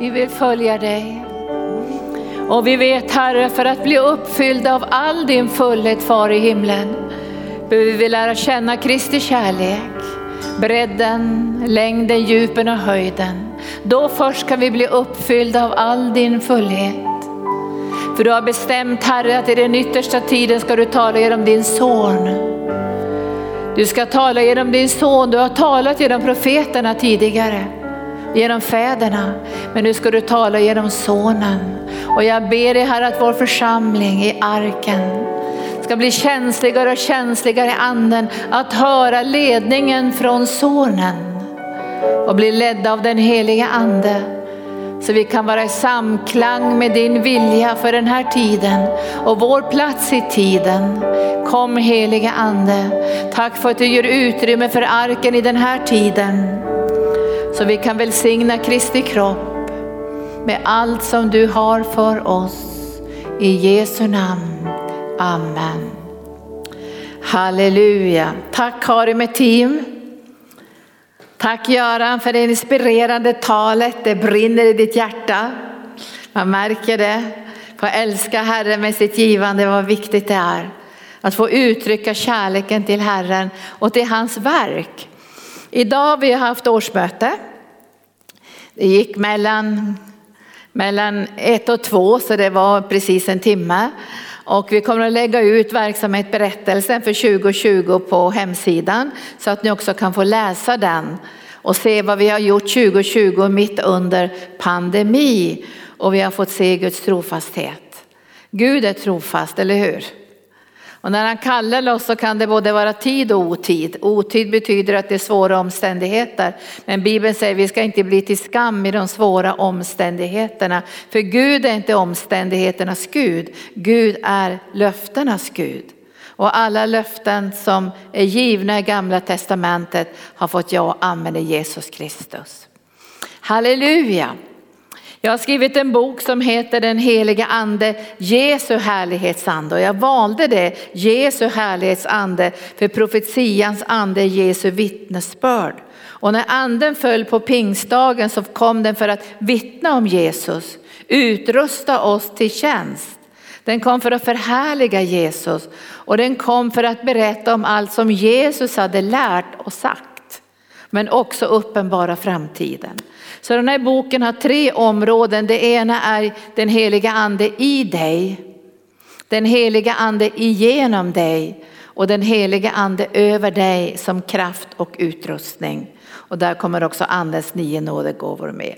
Vi vill följa dig. Och vi vet Herre, för att bli uppfyllda av all din fullhet far i himlen, behöver vi lära känna Kristi kärlek. Bredden, längden, djupen och höjden. Då först kan vi bli uppfyllda av all din fullhet. För du har bestämt Herre att i den yttersta tiden ska du tala genom din son. Du ska tala genom din son, du har talat genom profeterna tidigare, genom fäderna. Men nu ska du tala genom sonen. Och jag ber dig Herre att vår församling i arken ska bli känsligare och känsligare i anden att höra ledningen från sonen och bli ledda av den heliga ande. Så vi kan vara i samklang med din vilja för den här tiden och vår plats i tiden. Kom heliga ande. Tack för att du gör utrymme för arken i den här tiden. Så vi kan välsigna Kristi kropp med allt som du har för oss. I Jesu namn. Amen. Halleluja. Tack Kari med team. Tack Göran för det inspirerande talet. Det brinner i ditt hjärta. Man märker det. Få älska Herren med sitt givande, vad viktigt det är. Att få uttrycka kärleken till Herren och till hans verk. Idag har vi haft årsmöte. Det gick mellan, mellan ett och två så det var precis en timme. Och vi kommer att lägga ut verksamhetsberättelsen för 2020 på hemsidan så att ni också kan få läsa den och se vad vi har gjort 2020 mitt under pandemi. Och vi har fått se Guds trofasthet. Gud är trofast, eller hur? Och när han kallar oss så kan det både vara tid och otid. Otid betyder att det är svåra omständigheter. Men Bibeln säger att vi ska inte bli till skam i de svåra omständigheterna. För Gud är inte omständigheternas Gud. Gud är löftenas Gud. Och alla löften som är givna i gamla testamentet har fått ja och amen i Jesus Kristus. Halleluja! Jag har skrivit en bok som heter Den heliga ande, Jesu härlighetsande. Och jag valde det, Jesu härlighetsande, för profetians ande är Jesu vittnesbörd. Och när anden föll på pingstdagen så kom den för att vittna om Jesus, utrusta oss till tjänst. Den kom för att förhärliga Jesus och den kom för att berätta om allt som Jesus hade lärt och sagt. Men också uppenbara framtiden. Så den här boken har tre områden. Det ena är den heliga ande i dig, den heliga ande igenom dig och den heliga ande över dig som kraft och utrustning. Och där kommer också andens nio nådegåvor med.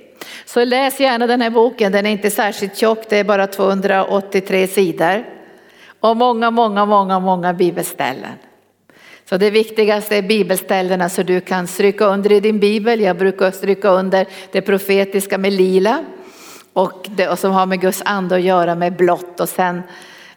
Så läs gärna den här boken, den är inte särskilt tjock, det är bara 283 sidor. Och många, många, många, många bibelställen. Så det viktigaste är bibelställena så du kan stryka under i din bibel. Jag brukar stryka under det profetiska med lila och det och som har med Guds ande att göra med blått och sen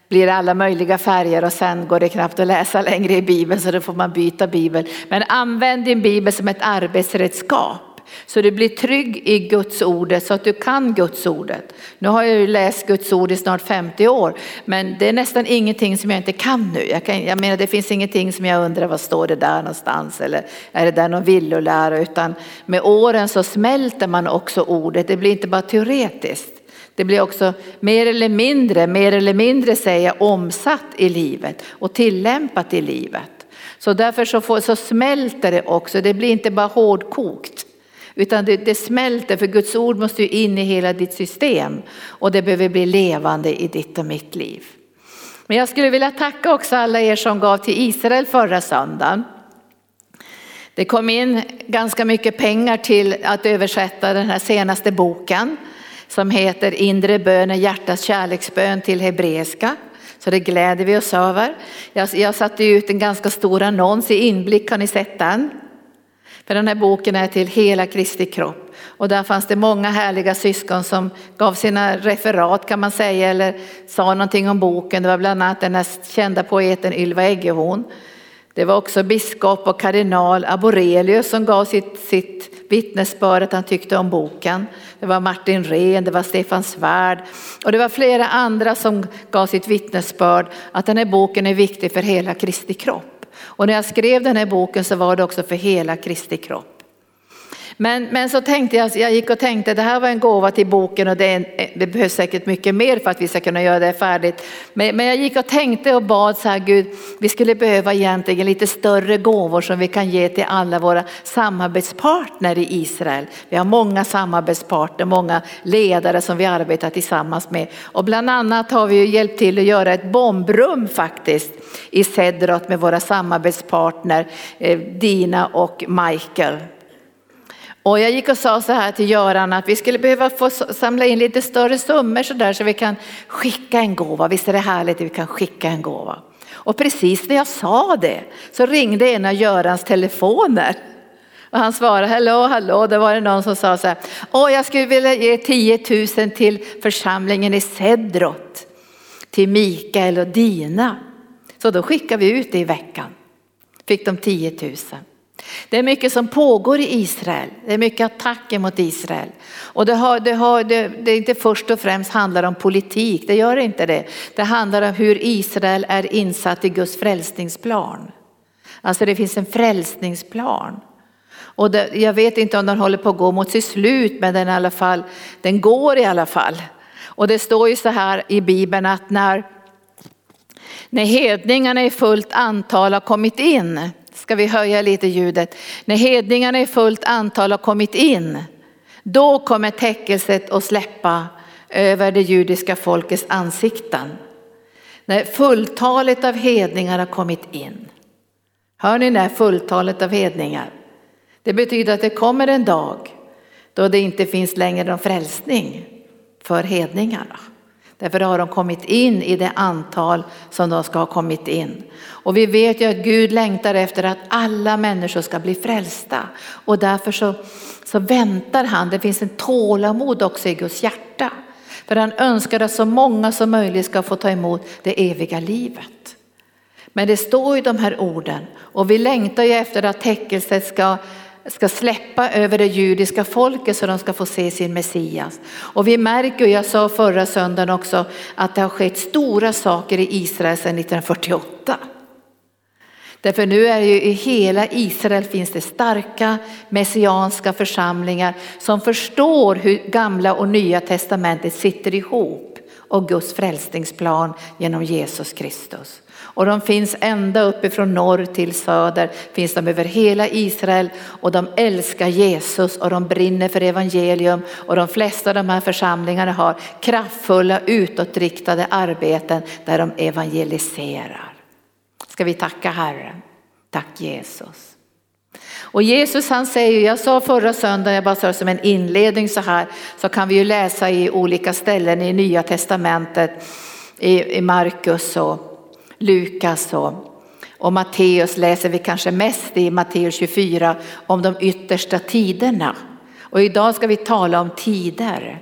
blir det alla möjliga färger och sen går det knappt att läsa längre i bibeln så då får man byta bibel. Men använd din bibel som ett arbetsredskap. Så du blir trygg i Guds ordet så att du kan Guds ordet. Nu har jag ju läst Guds ord i snart 50 år men det är nästan ingenting som jag inte kan nu. Jag, kan, jag menar det finns ingenting som jag undrar vad står det där någonstans eller är det där någon villolära utan med åren så smälter man också ordet. Det blir inte bara teoretiskt. Det blir också mer eller mindre, mer eller mindre säger omsatt i livet och tillämpat i livet. Så därför så, får, så smälter det också, det blir inte bara hårdkokt. Utan det, det smälter för Guds ord måste ju in i hela ditt system och det behöver bli levande i ditt och mitt liv. Men jag skulle vilja tacka också alla er som gav till Israel förra söndagen. Det kom in ganska mycket pengar till att översätta den här senaste boken som heter Inre bönen, hjärtats kärleksbön till hebreiska. Så det gläder vi oss över. Jag, jag satte ut en ganska stor annons i inblick, har ni sett den? För den här boken är till hela Kristi kropp. Och där fanns det många härliga syskon som gav sina referat kan man säga eller sa någonting om boken. Det var bland annat den här kända poeten Ylva Eggehorn. Det var också biskop och kardinal Aborelius som gav sitt, sitt vittnesbörd att han tyckte om boken. Det var Martin Rehn, det var Stefan Svärd och det var flera andra som gav sitt vittnesbörd att den här boken är viktig för hela Kristi kropp. Och när jag skrev den här boken så var det också för hela Kristi kropp. Men, men så tänkte jag, jag gick och tänkte det här var en gåva till boken och det, är, eh, det behövs säkert mycket mer för att vi ska kunna göra det färdigt. Men, men jag gick och tänkte och bad så här Gud, vi skulle behöva egentligen lite större gåvor som vi kan ge till alla våra samarbetspartner i Israel. Vi har många samarbetspartner, många ledare som vi arbetar tillsammans med och bland annat har vi ju hjälpt till att göra ett bombrum faktiskt i Sedrot med våra samarbetspartner eh, Dina och Michael. Och jag gick och sa så här till Göran att vi skulle behöva få samla in lite större summor så där så vi kan skicka en gåva. Visst är det härligt att vi kan skicka en gåva. Och precis när jag sa det så ringde en av Görans telefoner. Och han svarade, hallå, hallå, då var det någon som sa så här, åh jag skulle vilja ge 10 000 till församlingen i Sedrot, till Mikael och Dina. Så då skickade vi ut det i veckan, fick de 10 000. Det är mycket som pågår i Israel. Det är mycket attacker mot Israel. Och det, har, det, har, det, det är inte först och främst handlar om politik, det gör inte det. Det handlar om hur Israel är insatt i Guds frälsningsplan. Alltså det finns en frälsningsplan. Och det, jag vet inte om den håller på att gå mot sitt slut men den, i alla fall, den går i alla fall. Och det står ju så här i Bibeln att när, när hedningarna i fullt antal har kommit in Ska vi höja lite ljudet? När hedningarna i fullt antal har kommit in, då kommer täckelset att släppa över det judiska folkets ansikten. När fulltalet av hedningar har kommit in. Hör ni när fulltalet av hedningar? Det betyder att det kommer en dag då det inte finns längre någon frälsning för hedningarna. Därför har de kommit in i det antal som de ska ha kommit in. Och vi vet ju att Gud längtar efter att alla människor ska bli frälsta. Och därför så, så väntar han, det finns en tålamod också i Guds hjärta. För han önskar att så många som möjligt ska få ta emot det eviga livet. Men det står ju de här orden och vi längtar ju efter att täckelset ska ska släppa över det judiska folket så de ska få se sin Messias. Och vi märker, jag sa förra söndagen också, att det har skett stora saker i Israel sedan 1948. Därför nu är ju i hela Israel finns det starka messianska församlingar som förstår hur gamla och nya testamentet sitter ihop och Guds frälsningsplan genom Jesus Kristus. Och de finns ända uppifrån norr till söder, finns de över hela Israel och de älskar Jesus och de brinner för evangelium och de flesta av de här församlingarna har kraftfulla utåtriktade arbeten där de evangeliserar. Ska vi tacka Herren? Tack Jesus. Och Jesus han säger, jag sa förra söndagen, jag bara sa det som en inledning så här, så kan vi ju läsa i olika ställen i Nya Testamentet, i, i Markus och Lukas och, och Matteus läser vi kanske mest i Matteus 24 om de yttersta tiderna. Och idag ska vi tala om tider,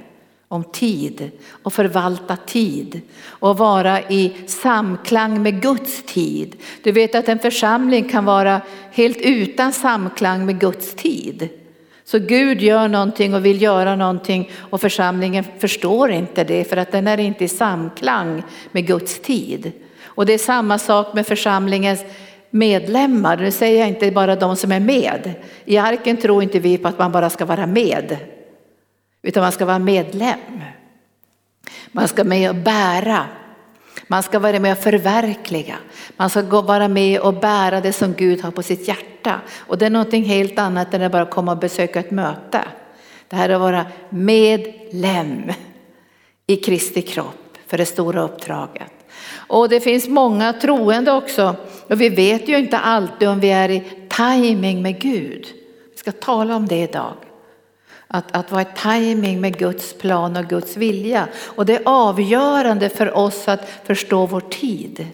om tid och förvalta tid och vara i samklang med Guds tid. Du vet att en församling kan vara helt utan samklang med Guds tid. Så Gud gör någonting och vill göra någonting och församlingen förstår inte det för att den är inte i samklang med Guds tid. Och det är samma sak med församlingens medlemmar. Nu säger jag inte bara de som är med. I arken tror inte vi på att man bara ska vara med, utan man ska vara medlem. Man ska med och bära. Man ska vara med och förverkliga. Man ska vara med och bära det som Gud har på sitt hjärta. Och det är någonting helt annat än att bara komma och besöka ett möte. Det här är att vara medlem i Kristi kropp för det stora uppdraget. Och det finns många troende också. Och vi vet ju inte alltid om vi är i timing med Gud. Vi ska tala om det idag. Att, att vara i timing med Guds plan och Guds vilja. Och det är avgörande för oss att förstå vår tid.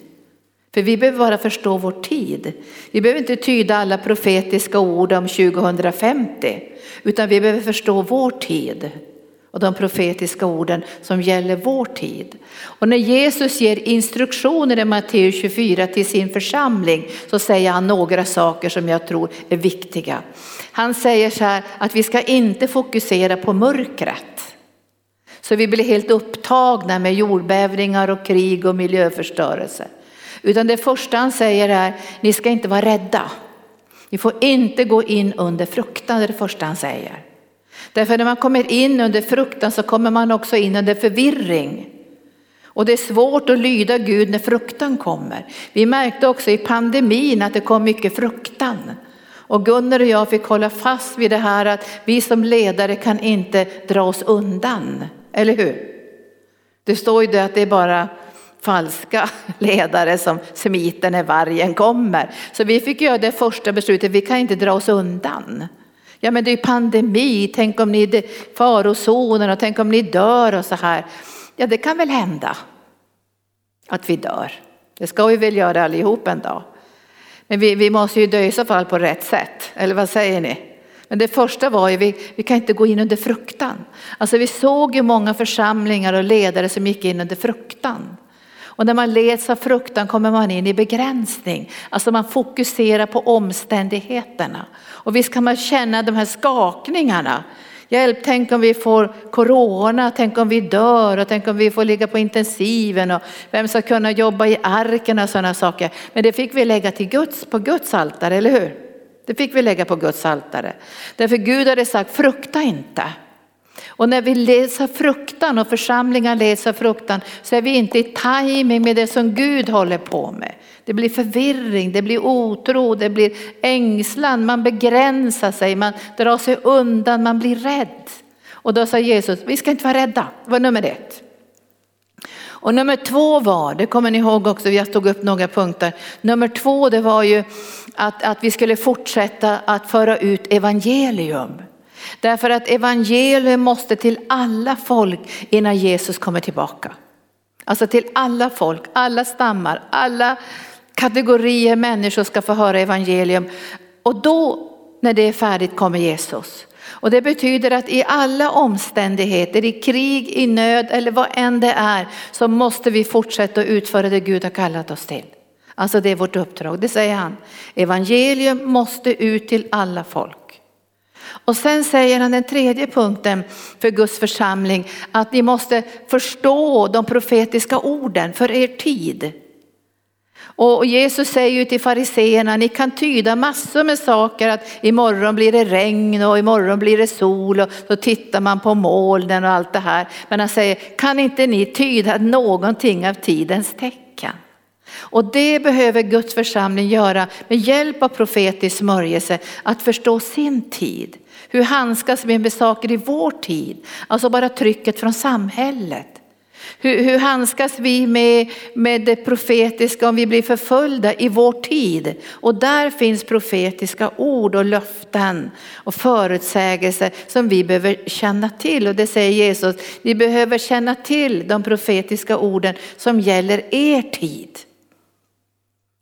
För vi behöver bara förstå vår tid. Vi behöver inte tyda alla profetiska ord om 2050, utan vi behöver förstå vår tid och de profetiska orden som gäller vår tid. Och när Jesus ger instruktioner i Matteus 24 till sin församling så säger han några saker som jag tror är viktiga. Han säger så här att vi ska inte fokusera på mörkret. Så vi blir helt upptagna med jordbävningar och krig och miljöförstörelse. Utan det första han säger är, ni ska inte vara rädda. Ni får inte gå in under fruktan, det är det första han säger. Därför när man kommer in under fruktan så kommer man också in under förvirring. Och det är svårt att lyda Gud när fruktan kommer. Vi märkte också i pandemin att det kom mycket fruktan. Och Gunnar och jag fick hålla fast vid det här att vi som ledare kan inte dra oss undan, eller hur? Det står ju det att det är bara falska ledare som smiter när vargen kommer. Så vi fick göra det första beslutet, vi kan inte dra oss undan. Ja men det är pandemi, tänk om ni är farozonen och tänk om ni dör och så här. Ja det kan väl hända att vi dör. Det ska vi väl göra allihop en dag. Men vi, vi måste ju dö i så fall på rätt sätt, eller vad säger ni? Men det första var ju, vi, vi kan inte gå in under fruktan. Alltså vi såg ju många församlingar och ledare som gick in under fruktan. Och när man leds av fruktan kommer man in i begränsning. Alltså man fokuserar på omständigheterna. Och visst kan man känna de här skakningarna. Hjälp, tänk om vi får corona, tänk om vi dör och tänk om vi får ligga på intensiven och vem ska kunna jobba i arken och sådana saker. Men det fick vi lägga till Guds, på Guds altare, eller hur? Det fick vi lägga på Guds altare. Därför Gud hade sagt, frukta inte. Och när vi läser fruktan och församlingar läser fruktan så är vi inte i timing med det som Gud håller på med. Det blir förvirring, det blir otro, det blir ängslan, man begränsar sig, man drar sig undan, man blir rädd. Och då sa Jesus, vi ska inte vara rädda, det var nummer ett. Och nummer två var, det kommer ni ihåg också, jag tog upp några punkter. Nummer två det var ju att, att vi skulle fortsätta att föra ut evangelium. Därför att evangelium måste till alla folk innan Jesus kommer tillbaka. Alltså till alla folk, alla stammar, alla kategorier människor ska få höra evangelium. Och då när det är färdigt kommer Jesus. Och det betyder att i alla omständigheter, i krig, i nöd eller vad än det är, så måste vi fortsätta att utföra det Gud har kallat oss till. Alltså det är vårt uppdrag, det säger han. Evangelium måste ut till alla folk. Och sen säger han den tredje punkten för Guds församling, att ni måste förstå de profetiska orden för er tid. Och Jesus säger ju till fariseerna, ni kan tyda massor med saker, att imorgon blir det regn och imorgon blir det sol och så tittar man på molnen och allt det här. Men han säger, kan inte ni tyda någonting av tidens tecken? Och det behöver Guds församling göra med hjälp av profetisk smörjelse, att förstå sin tid. Hur handskas vi med saker i vår tid? Alltså bara trycket från samhället. Hur, hur handskas vi med, med det profetiska om vi blir förföljda i vår tid? Och där finns profetiska ord och löften och förutsägelser som vi behöver känna till. Och det säger Jesus, vi behöver känna till de profetiska orden som gäller er tid.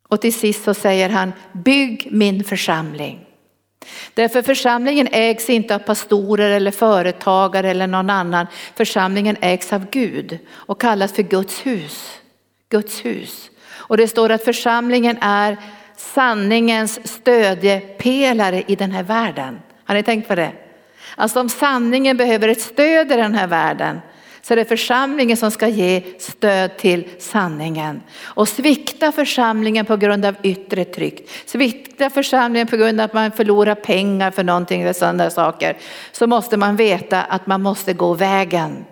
Och till sist så säger han, bygg min församling. Därför församlingen ägs inte av pastorer eller företagare eller någon annan. Församlingen ägs av Gud och kallas för Guds hus. Guds hus. Och det står att församlingen är sanningens stödjepelare i den här världen. Har ni tänkt på det? Alltså om sanningen behöver ett stöd i den här världen så är det är församlingen som ska ge stöd till sanningen. Och svikta församlingen på grund av yttre tryck, svikta församlingen på grund av att man förlorar pengar för någonting eller sådana saker, så måste man veta att man måste gå vägen.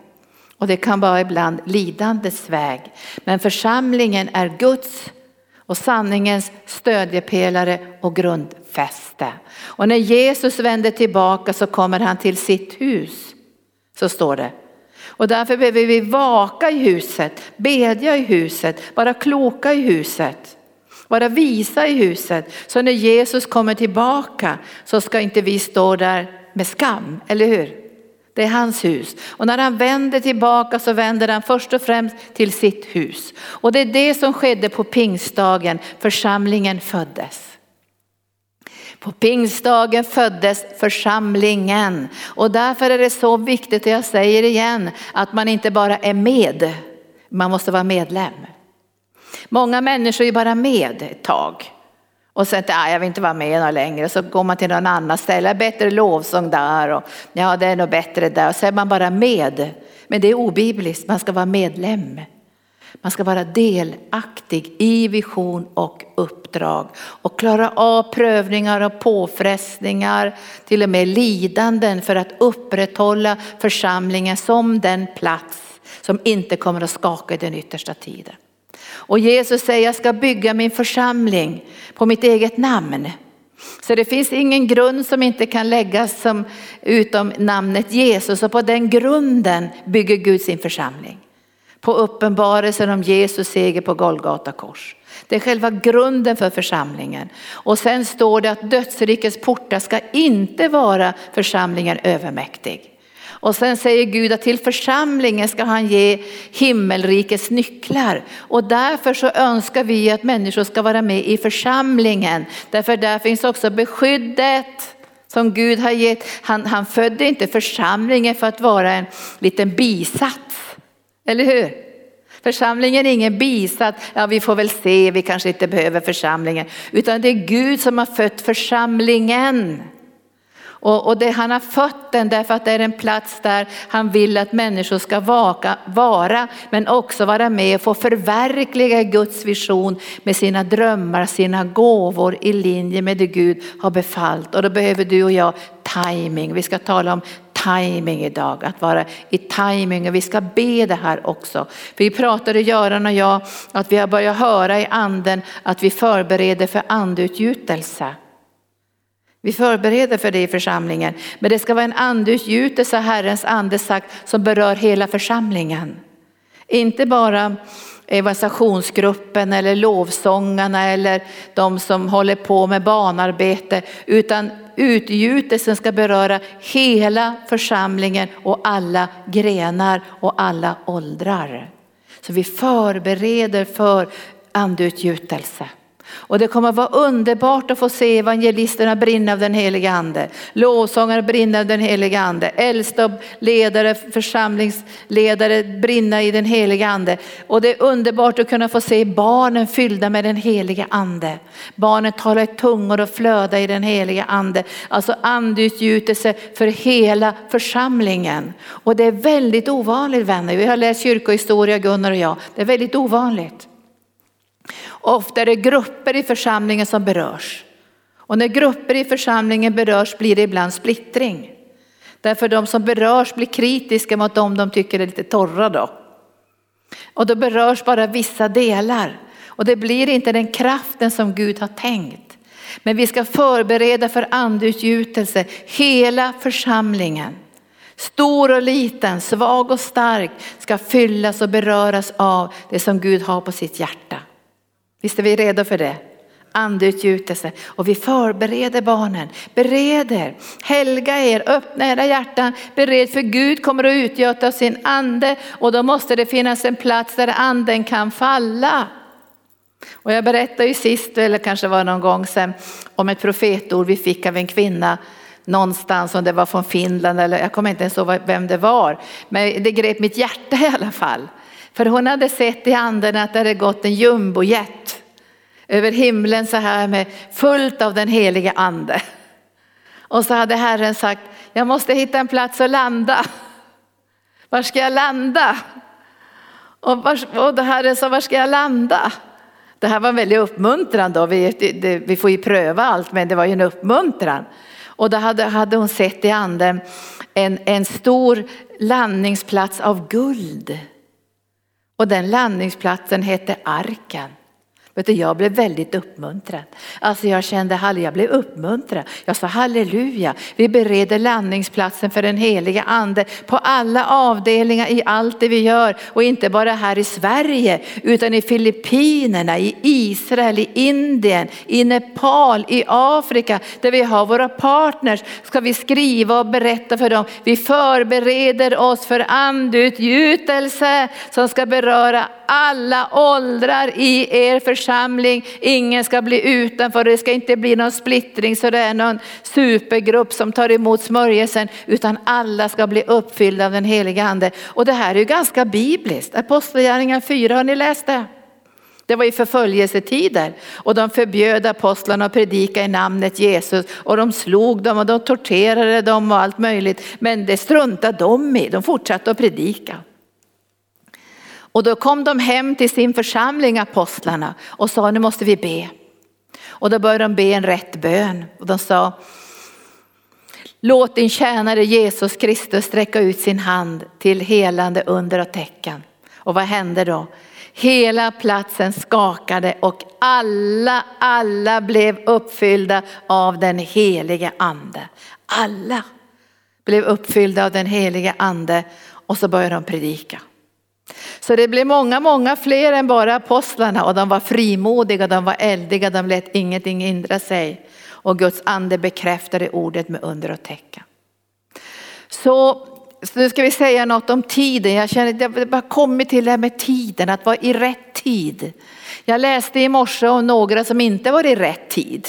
Och det kan vara ibland lidandets väg. Men församlingen är Guds och sanningens stödjepelare och grundfäste. Och när Jesus vänder tillbaka så kommer han till sitt hus. Så står det. Och därför behöver vi vaka i huset, bedja i huset, vara kloka i huset, vara visa i huset. Så när Jesus kommer tillbaka så ska inte vi stå där med skam, eller hur? Det är hans hus. Och när han vänder tillbaka så vänder han först och främst till sitt hus. Och det är det som skedde på pingstdagen, församlingen föddes. På pingstdagen föddes församlingen. Och därför är det så viktigt, och jag säger igen, att man inte bara är med, man måste vara medlem. Många människor är bara med ett tag. Och sen, nej jag vill inte vara med längre, så går man till någon annan ställe, bättre lovsång där och ja det är nog bättre där. Och så är man bara med. Men det är obibliskt, man ska vara medlem. Man ska vara delaktig i vision och uppdrag och klara av prövningar och påfrestningar, till och med lidanden för att upprätthålla församlingen som den plats som inte kommer att skaka i den yttersta tiden. Och Jesus säger jag ska bygga min församling på mitt eget namn. Så det finns ingen grund som inte kan läggas som, utom namnet Jesus och på den grunden bygger Gud sin församling. På uppenbarelsen om Jesus seger på Golgata kors. Det är själva grunden för församlingen. Och sen står det att dödsrikets portar ska inte vara församlingen övermäktig. Och sen säger Gud att till församlingen ska han ge himmelrikets nycklar. Och därför så önskar vi att människor ska vara med i församlingen. Därför där finns också beskyddet som Gud har gett. Han, han födde inte församlingen för att vara en liten bisats. Eller hur? Församlingen är ingen bisats, ja vi får väl se, vi kanske inte behöver församlingen. Utan det är Gud som har fött församlingen. Och, och det, han har fött den därför att det är en plats där han vill att människor ska vaka, vara, men också vara med och få förverkliga Guds vision med sina drömmar, sina gåvor i linje med det Gud har befallt. Och då behöver du och jag timing. Vi ska tala om timing idag, att vara i timing och vi ska be det här också. Vi pratade Göran och jag att vi har börjat höra i anden att vi förbereder för andutgjutelse. Vi förbereder för det i församlingen. Men det ska vara en andeutgjutelse, Herrens ande sagt, som berör hela församlingen. Inte bara Eh, evangelisationsgruppen eller lovsångarna eller de som håller på med barnarbete utan utgjutelsen ska beröra hela församlingen och alla grenar och alla åldrar. Så vi förbereder för andeutgjutelse. Och det kommer att vara underbart att få se evangelisterna brinna av den heliga ande. Lovsångare brinna av den heliga ande. Äldsta ledare, församlingsledare brinna i den heliga ande. Och det är underbart att kunna få se barnen fyllda med den heliga ande. Barnen talar i tungor och flöda i den heliga ande. Alltså andutgjutelse för hela församlingen. Och det är väldigt ovanligt vänner. Vi har läst kyrkohistoria Gunnar och jag. Det är väldigt ovanligt. Ofta är det grupper i församlingen som berörs. Och när grupper i församlingen berörs blir det ibland splittring. Därför de som berörs blir kritiska mot dem de tycker är lite torra då. Och då berörs bara vissa delar. Och det blir inte den kraften som Gud har tänkt. Men vi ska förbereda för andutgjutelse hela församlingen. Stor och liten, svag och stark ska fyllas och beröras av det som Gud har på sitt hjärta. Visst är vi redo för det? Andeutgjutelse och vi förbereder barnen, bereder, helga er, öppna era hjärtan, bered för Gud kommer att utgöta sin ande och då måste det finnas en plats där anden kan falla. Och jag berättade ju sist, eller kanske var någon gång sedan, om ett profetord vi fick av en kvinna någonstans, om det var från Finland eller jag kommer inte ens ihåg vem det var. Men det grep mitt hjärta i alla fall. För hon hade sett i anden att det hade gått en jumbojet över himlen så här med fullt av den heliga ande. Och så hade Herren sagt, jag måste hitta en plats att landa. Var ska jag landa? Och, var, och Herren sa, var ska jag landa? Det här var en väldigt uppmuntran då, vi, det, vi får ju pröva allt men det var ju en uppmuntran. Och då hade, hade hon sett i anden en, en stor landningsplats av guld. Och den landningsplatsen hette arken. Vet du, jag blev väldigt uppmuntrad. Alltså jag kände, jag blev uppmuntrad. Jag sa halleluja, vi bereder landningsplatsen för den heliga ande på alla avdelningar i allt det vi gör. Och inte bara här i Sverige utan i Filippinerna, i Israel, i Indien, i Nepal, i Afrika där vi har våra partners. Ska vi skriva och berätta för dem. Vi förbereder oss för andutgjutelse som ska beröra alla åldrar i er församling. Ingen ska bli utanför, det ska inte bli någon splittring så det är någon supergrupp som tar emot smörjelsen utan alla ska bli uppfyllda av den heliga ande. Och det här är ju ganska bibliskt. Apostlagärningarna 4, har ni läst det? Det var i förföljelsetider och de förbjöd apostlarna att predika i namnet Jesus och de slog dem och de torterade dem och allt möjligt. Men det struntade de i, de fortsatte att predika. Och då kom de hem till sin församling, apostlarna, och sa nu måste vi be. Och då började de be en rätt bön. Och de sa, låt din tjänare Jesus Kristus sträcka ut sin hand till helande under och tecken. Och vad hände då? Hela platsen skakade och alla, alla blev uppfyllda av den helige ande. Alla blev uppfyllda av den helige ande och så började de predika. Så det blev många, många fler än bara apostlarna och de var frimodiga, de var eldiga, de lät ingenting hindra sig. Och Guds ande bekräftade ordet med under och tecken. Så, så nu ska vi säga något om tiden. Jag känner att det bara kommit till det här med tiden, att vara i rätt tid. Jag läste i morse om några som inte var i rätt tid.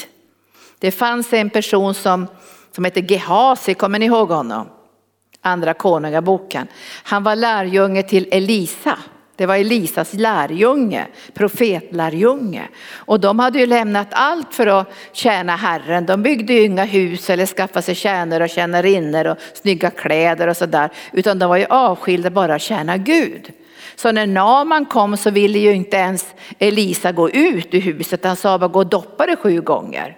Det fanns en person som, som hette Gehasi, kommer ni ihåg honom? Andra konungaboken. Han var lärjunge till Elisa. Det var Elisas lärjunge, profetlärjunge. Och de hade ju lämnat allt för att tjäna Herren. De byggde ju inga hus eller skaffade sig tjänare och tjänarinnor och snygga kläder och sådär. Utan de var ju avskilda bara att tjäna Gud. Så när Naman kom så ville ju inte ens Elisa gå ut ur huset. Han sa bara gå och doppa det sju gånger.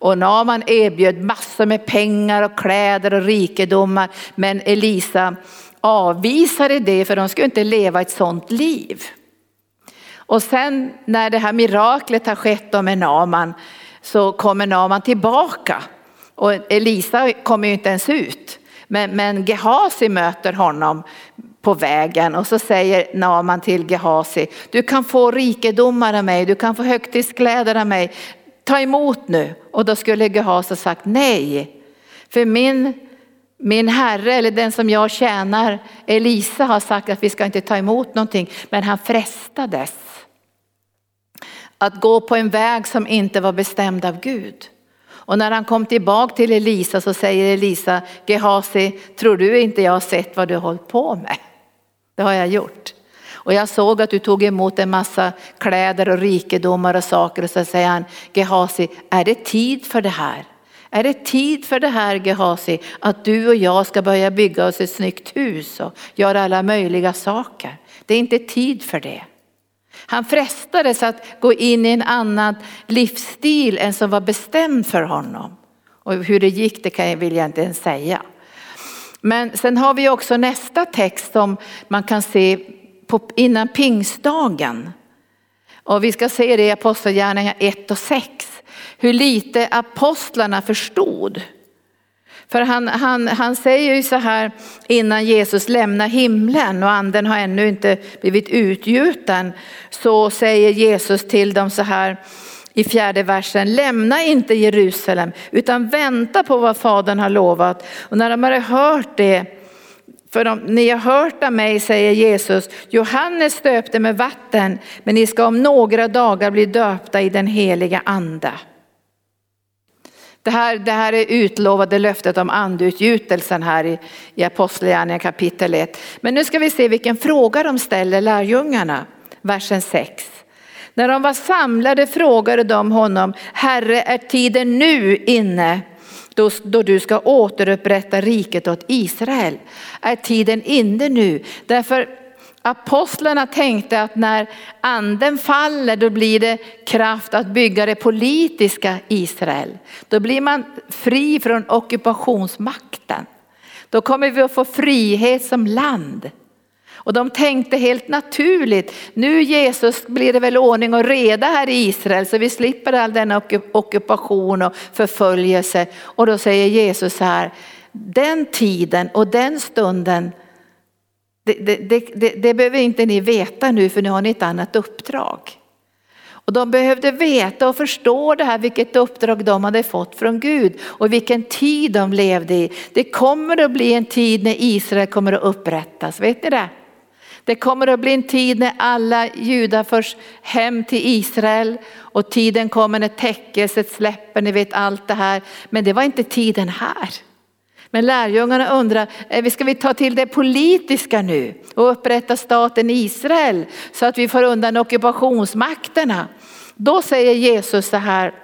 Och Naman erbjöd massor med pengar och kläder och rikedomar. Men Elisa avvisade det för de skulle inte leva ett sådant liv. Och sen när det här miraklet har skett med Naman så kommer Naman tillbaka. Och Elisa kommer ju inte ens ut. Men, men Gehasi möter honom på vägen och så säger Naman till Gehasi, du kan få rikedomar av mig, du kan få högtidskläder av mig, ta emot nu. Och då skulle Gehasi sagt nej. För min, min herre, eller den som jag tjänar, Elisa har sagt att vi ska inte ta emot någonting. Men han frestades att gå på en väg som inte var bestämd av Gud. Och när han kom tillbaka till Elisa så säger Elisa, Gehasi, tror du inte jag har sett vad du har hållit på med? Det har jag gjort. Och jag såg att du tog emot en massa kläder och rikedomar och saker och så säger han, Gehasi, är det tid för det här? Är det tid för det här Gehasi, att du och jag ska börja bygga oss ett snyggt hus och göra alla möjliga saker? Det är inte tid för det. Han frestades att gå in i en annan livsstil än som var bestämd för honom. Och hur det gick det kan jag, vill jag inte ens säga. Men sen har vi också nästa text som man kan se på, innan pingstdagen. Och vi ska se det i Apostlagärningarna 1 och 6. Hur lite apostlarna förstod. För han, han, han säger ju så här innan Jesus lämnar himlen och anden har ännu inte blivit utgjuten. Så säger Jesus till dem så här i fjärde versen, lämna inte Jerusalem utan vänta på vad Fadern har lovat. Och när de hade hört det för de, ni har hört av mig, säger Jesus, Johannes döpte med vatten, men ni ska om några dagar bli döpta i den heliga ande. Det här, det här är utlovade löftet om andeutgjutelsen här i, i Apostlagärningarna kapitel 1. Men nu ska vi se vilken fråga de ställer lärjungarna, versen 6. När de var samlade frågade de honom, Herre är tiden nu inne då, då du ska återupprätta riket åt Israel. Är tiden inne nu? Därför apostlarna tänkte att när anden faller då blir det kraft att bygga det politiska Israel. Då blir man fri från ockupationsmakten. Då kommer vi att få frihet som land. Och de tänkte helt naturligt, nu Jesus blir det väl ordning och reda här i Israel så vi slipper all denna ockupation och förföljelse. Och då säger Jesus så här, den tiden och den stunden, det, det, det, det behöver inte ni veta nu för nu har ni ett annat uppdrag. Och de behövde veta och förstå det här, vilket uppdrag de hade fått från Gud och vilken tid de levde i. Det kommer att bli en tid när Israel kommer att upprättas, vet ni det? Det kommer att bli en tid när alla judar förs hem till Israel och tiden kommer när täckelset släpper, ni vet allt det här. Men det var inte tiden här. Men lärjungarna undrar, eh, ska vi ta till det politiska nu och upprätta staten Israel så att vi får undan ockupationsmakterna? Då säger Jesus så här,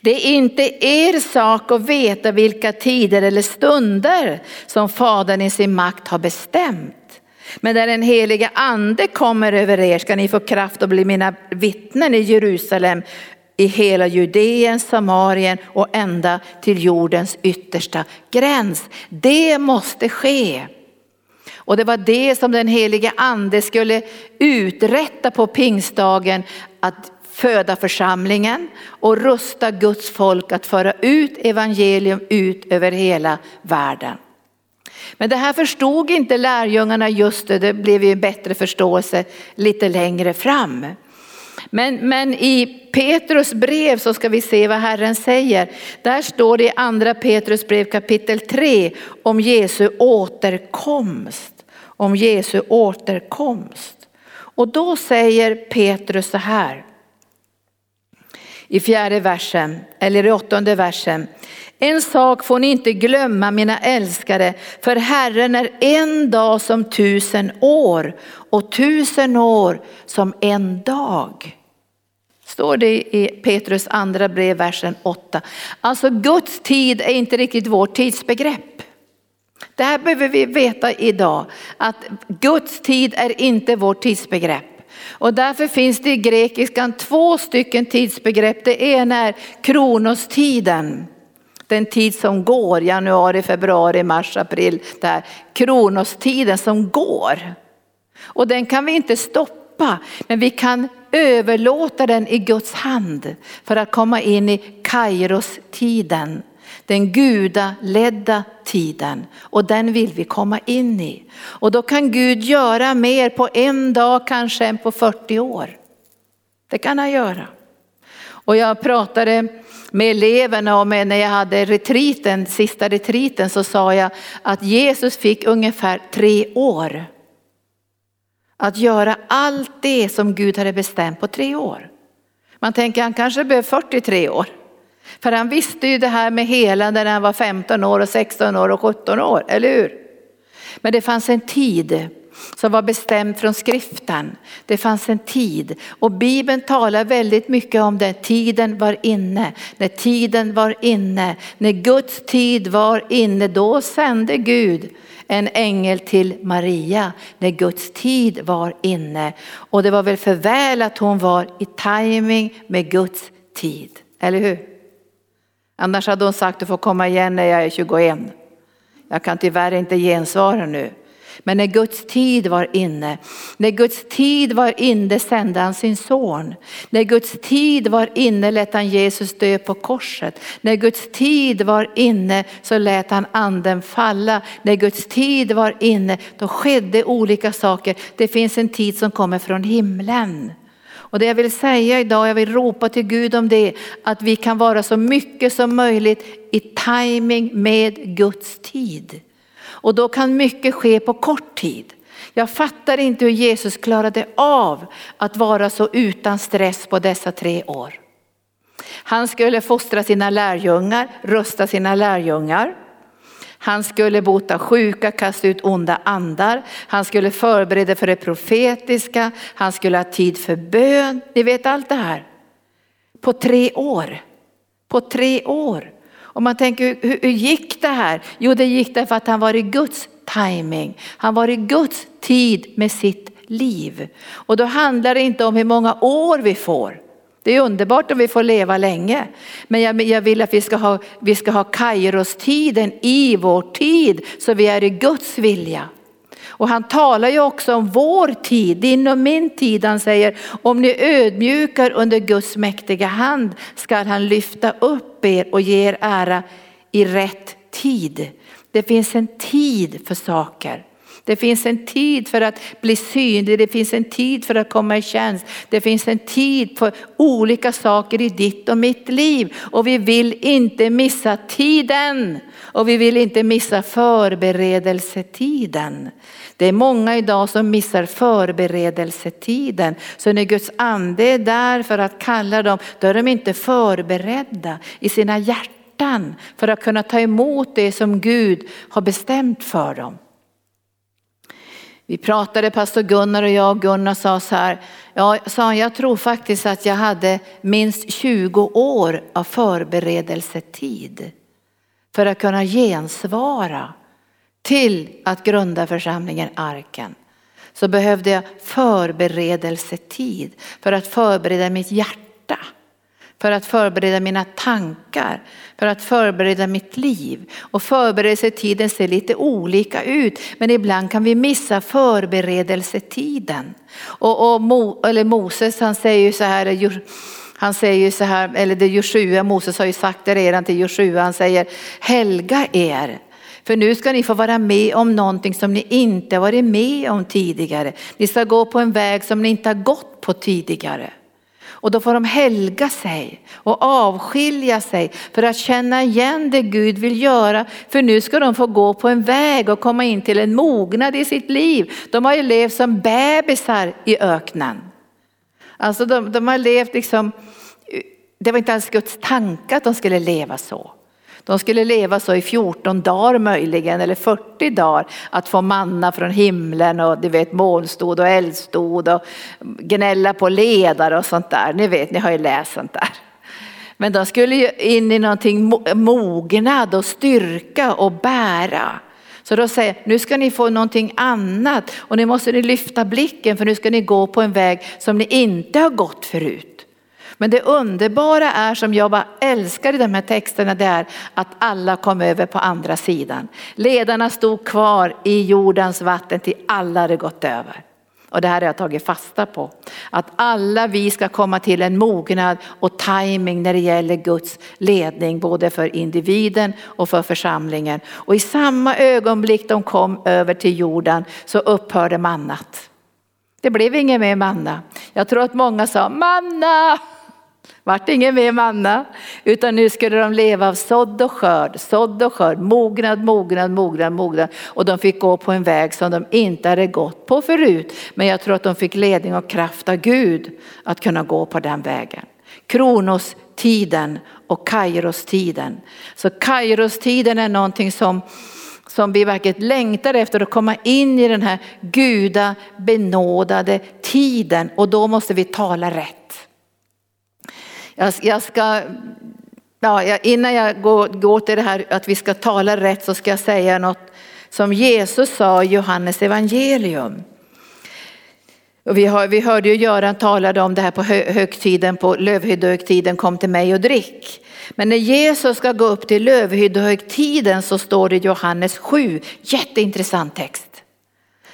det är inte er sak att veta vilka tider eller stunder som Fadern i sin makt har bestämt. Men när den heliga ande kommer över er ska ni få kraft att bli mina vittnen i Jerusalem, i hela Judeen, Samarien och ända till jordens yttersta gräns. Det måste ske. Och det var det som den helige ande skulle uträtta på pingstdagen, att föda församlingen och rusta Guds folk att föra ut evangelium ut över hela världen. Men det här förstod inte lärjungarna just det, det blev ju en bättre förståelse lite längre fram. Men, men i Petrus brev så ska vi se vad Herren säger. Där står det i andra Petrus brev kapitel 3 om Jesu återkomst. Om Jesu återkomst. Och då säger Petrus så här. I fjärde versen, eller i åttonde versen. En sak får ni inte glömma mina älskade, för Herren är en dag som tusen år och tusen år som en dag. Står det i Petrus andra brev, versen 8. Alltså Guds tid är inte riktigt vårt tidsbegrepp. Det här behöver vi veta idag, att Guds tid är inte vårt tidsbegrepp. Och därför finns det i grekiskan två stycken tidsbegrepp. Det ena är kronostiden den tid som går, januari, februari, mars, april, Där. kronostiden som går. Och den kan vi inte stoppa, men vi kan överlåta den i Guds hand för att komma in i Kairos-tiden. Den gudaledda tiden och den vill vi komma in i. Och då kan Gud göra mer på en dag kanske än på 40 år. Det kan han göra. Och jag pratade med eleverna och med när jag hade retriten, sista retriten så sa jag att Jesus fick ungefär tre år. Att göra allt det som Gud hade bestämt på tre år. Man tänker han kanske behöver 43 år. För han visste ju det här med helande när han var 15 år och 16 år och 17 år, eller hur? Men det fanns en tid som var bestämd från skriften. Det fanns en tid och Bibeln talar väldigt mycket om det. Tiden var inne, när tiden var inne, när Guds tid var inne, då sände Gud en ängel till Maria när Guds tid var inne. Och det var väl för väl att hon var i timing med Guds tid, eller hur? Annars hade hon sagt du får komma igen när jag är 21. Jag kan tyvärr inte gensvara nu. Men när Guds tid var inne, när Guds tid var inne sände han sin son. När Guds tid var inne lät han Jesus dö på korset. När Guds tid var inne så lät han anden falla. När Guds tid var inne då skedde olika saker. Det finns en tid som kommer från himlen. Och det jag vill säga idag, jag vill ropa till Gud om det, att vi kan vara så mycket som möjligt i timing med Guds tid. Och då kan mycket ske på kort tid. Jag fattar inte hur Jesus klarade av att vara så utan stress på dessa tre år. Han skulle fostra sina lärjungar, rusta sina lärjungar. Han skulle bota sjuka, kasta ut onda andar. Han skulle förbereda för det profetiska. Han skulle ha tid för bön. Ni vet allt det här. På tre år. På tre år. Och man tänker, hur, hur gick det här? Jo, det gick därför att han var i Guds timing. Han var i Guds tid med sitt liv. Och då handlar det inte om hur många år vi får. Det är underbart om vi får leva länge. Men jag, jag vill att vi ska ha, vi ska ha kairostiden i vår tid så vi är i Guds vilja. Och han talar ju också om vår tid, din och min tid. Han säger om ni ödmjukar under Guds mäktiga hand skall han lyfta upp er och ge er ära i rätt tid. Det finns en tid för saker. Det finns en tid för att bli synlig, det finns en tid för att komma i tjänst. Det finns en tid för olika saker i ditt och mitt liv. Och vi vill inte missa tiden. Och vi vill inte missa förberedelsetiden. Det är många idag som missar förberedelsetiden. Så när Guds ande är där för att kalla dem, då är de inte förberedda i sina hjärtan för att kunna ta emot det som Gud har bestämt för dem. Vi pratade, pastor Gunnar och jag, och Gunnar sa så här, ja, sa jag tror faktiskt att jag hade minst 20 år av förberedelsetid för att kunna gensvara till att grunda församlingen Arken. så behövde jag förberedelsetid för att förbereda mitt hjärta. För att förbereda mina tankar, för att förbereda mitt liv. Och förberedelsetiden ser lite olika ut men ibland kan vi missa förberedelsetiden. Och, och Mo, eller Moses han säger ju så här, han säger ju så här, eller det Joshua, Moses har ju sagt det redan till Joshua, han säger helga er för nu ska ni få vara med om någonting som ni inte varit med om tidigare. Ni ska gå på en väg som ni inte har gått på tidigare. Och då får de helga sig och avskilja sig för att känna igen det Gud vill göra. För nu ska de få gå på en väg och komma in till en mognad i sitt liv. De har ju levt som bebisar i öknen. Alltså de, de har levt liksom, det var inte alls Guds tanke att de skulle leva så. De skulle leva så i 14 dagar möjligen eller 40 dagar att få manna från himlen och du vet molnstod och eldstod och gnälla på ledare och sånt där. Ni vet, ni har ju läst sånt där. Men de skulle ju in i någonting mognad och styrka och bära. Så då säger nu ska ni få någonting annat och nu måste ni lyfta blicken för nu ska ni gå på en väg som ni inte har gått förut. Men det underbara är som jag bara älskar i de här texterna det är att alla kom över på andra sidan. Ledarna stod kvar i jordens vatten till alla hade gått över. Och det här har jag tagit fasta på. Att alla vi ska komma till en mognad och timing när det gäller Guds ledning både för individen och för församlingen. Och i samma ögonblick de kom över till jorden så upphörde mannat. Det blev inget mer manna. Jag tror att många sa manna, vart ingen mer manna, utan nu skulle de leva av sådd och skörd, sådd och skörd, mognad, mognad, mognad, mognad. Och de fick gå på en väg som de inte hade gått på förut. Men jag tror att de fick ledning och kraft av Gud att kunna gå på den vägen. Kronos-tiden och Kairos-tiden. Så Kairos-tiden är någonting som som vi verkligen längtar efter att komma in i den här guda benådade tiden och då måste vi tala rätt. Jag, jag ska, ja, innan jag går, går till det här att vi ska tala rätt så ska jag säga något som Jesus sa i Johannes evangelium. Och vi, har, vi hörde ju Göran talade om det här på högtiden, på lövhyddehögtiden, kom till mig och drick. Men när Jesus ska gå upp till lövhyddehögtiden så står det i Johannes 7, jätteintressant text.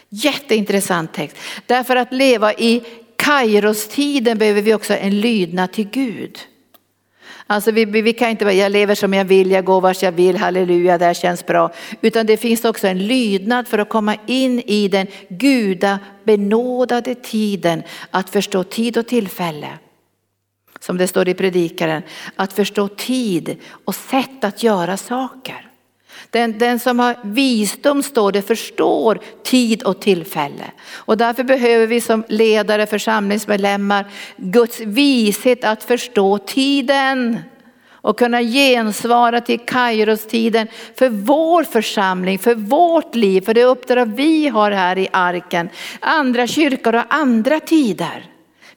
Jätteintressant text. Därför att leva i Kairos-tiden behöver vi också en lydnad till Gud. Alltså vi, vi kan inte bara, jag lever som jag vill, jag går vars jag vill, halleluja, det här känns bra. Utan det finns också en lydnad för att komma in i den guda benådade tiden, att förstå tid och tillfälle. Som det står i predikaren, att förstå tid och sätt att göra saker. Den, den som har visdom står det förstår tid och tillfälle. Och därför behöver vi som ledare, församlingsmedlemmar Guds vishet att förstå tiden och kunna gensvara till Kairos-tiden för vår församling, för vårt liv, för det uppdrag vi har här i arken. Andra kyrkor har andra tider.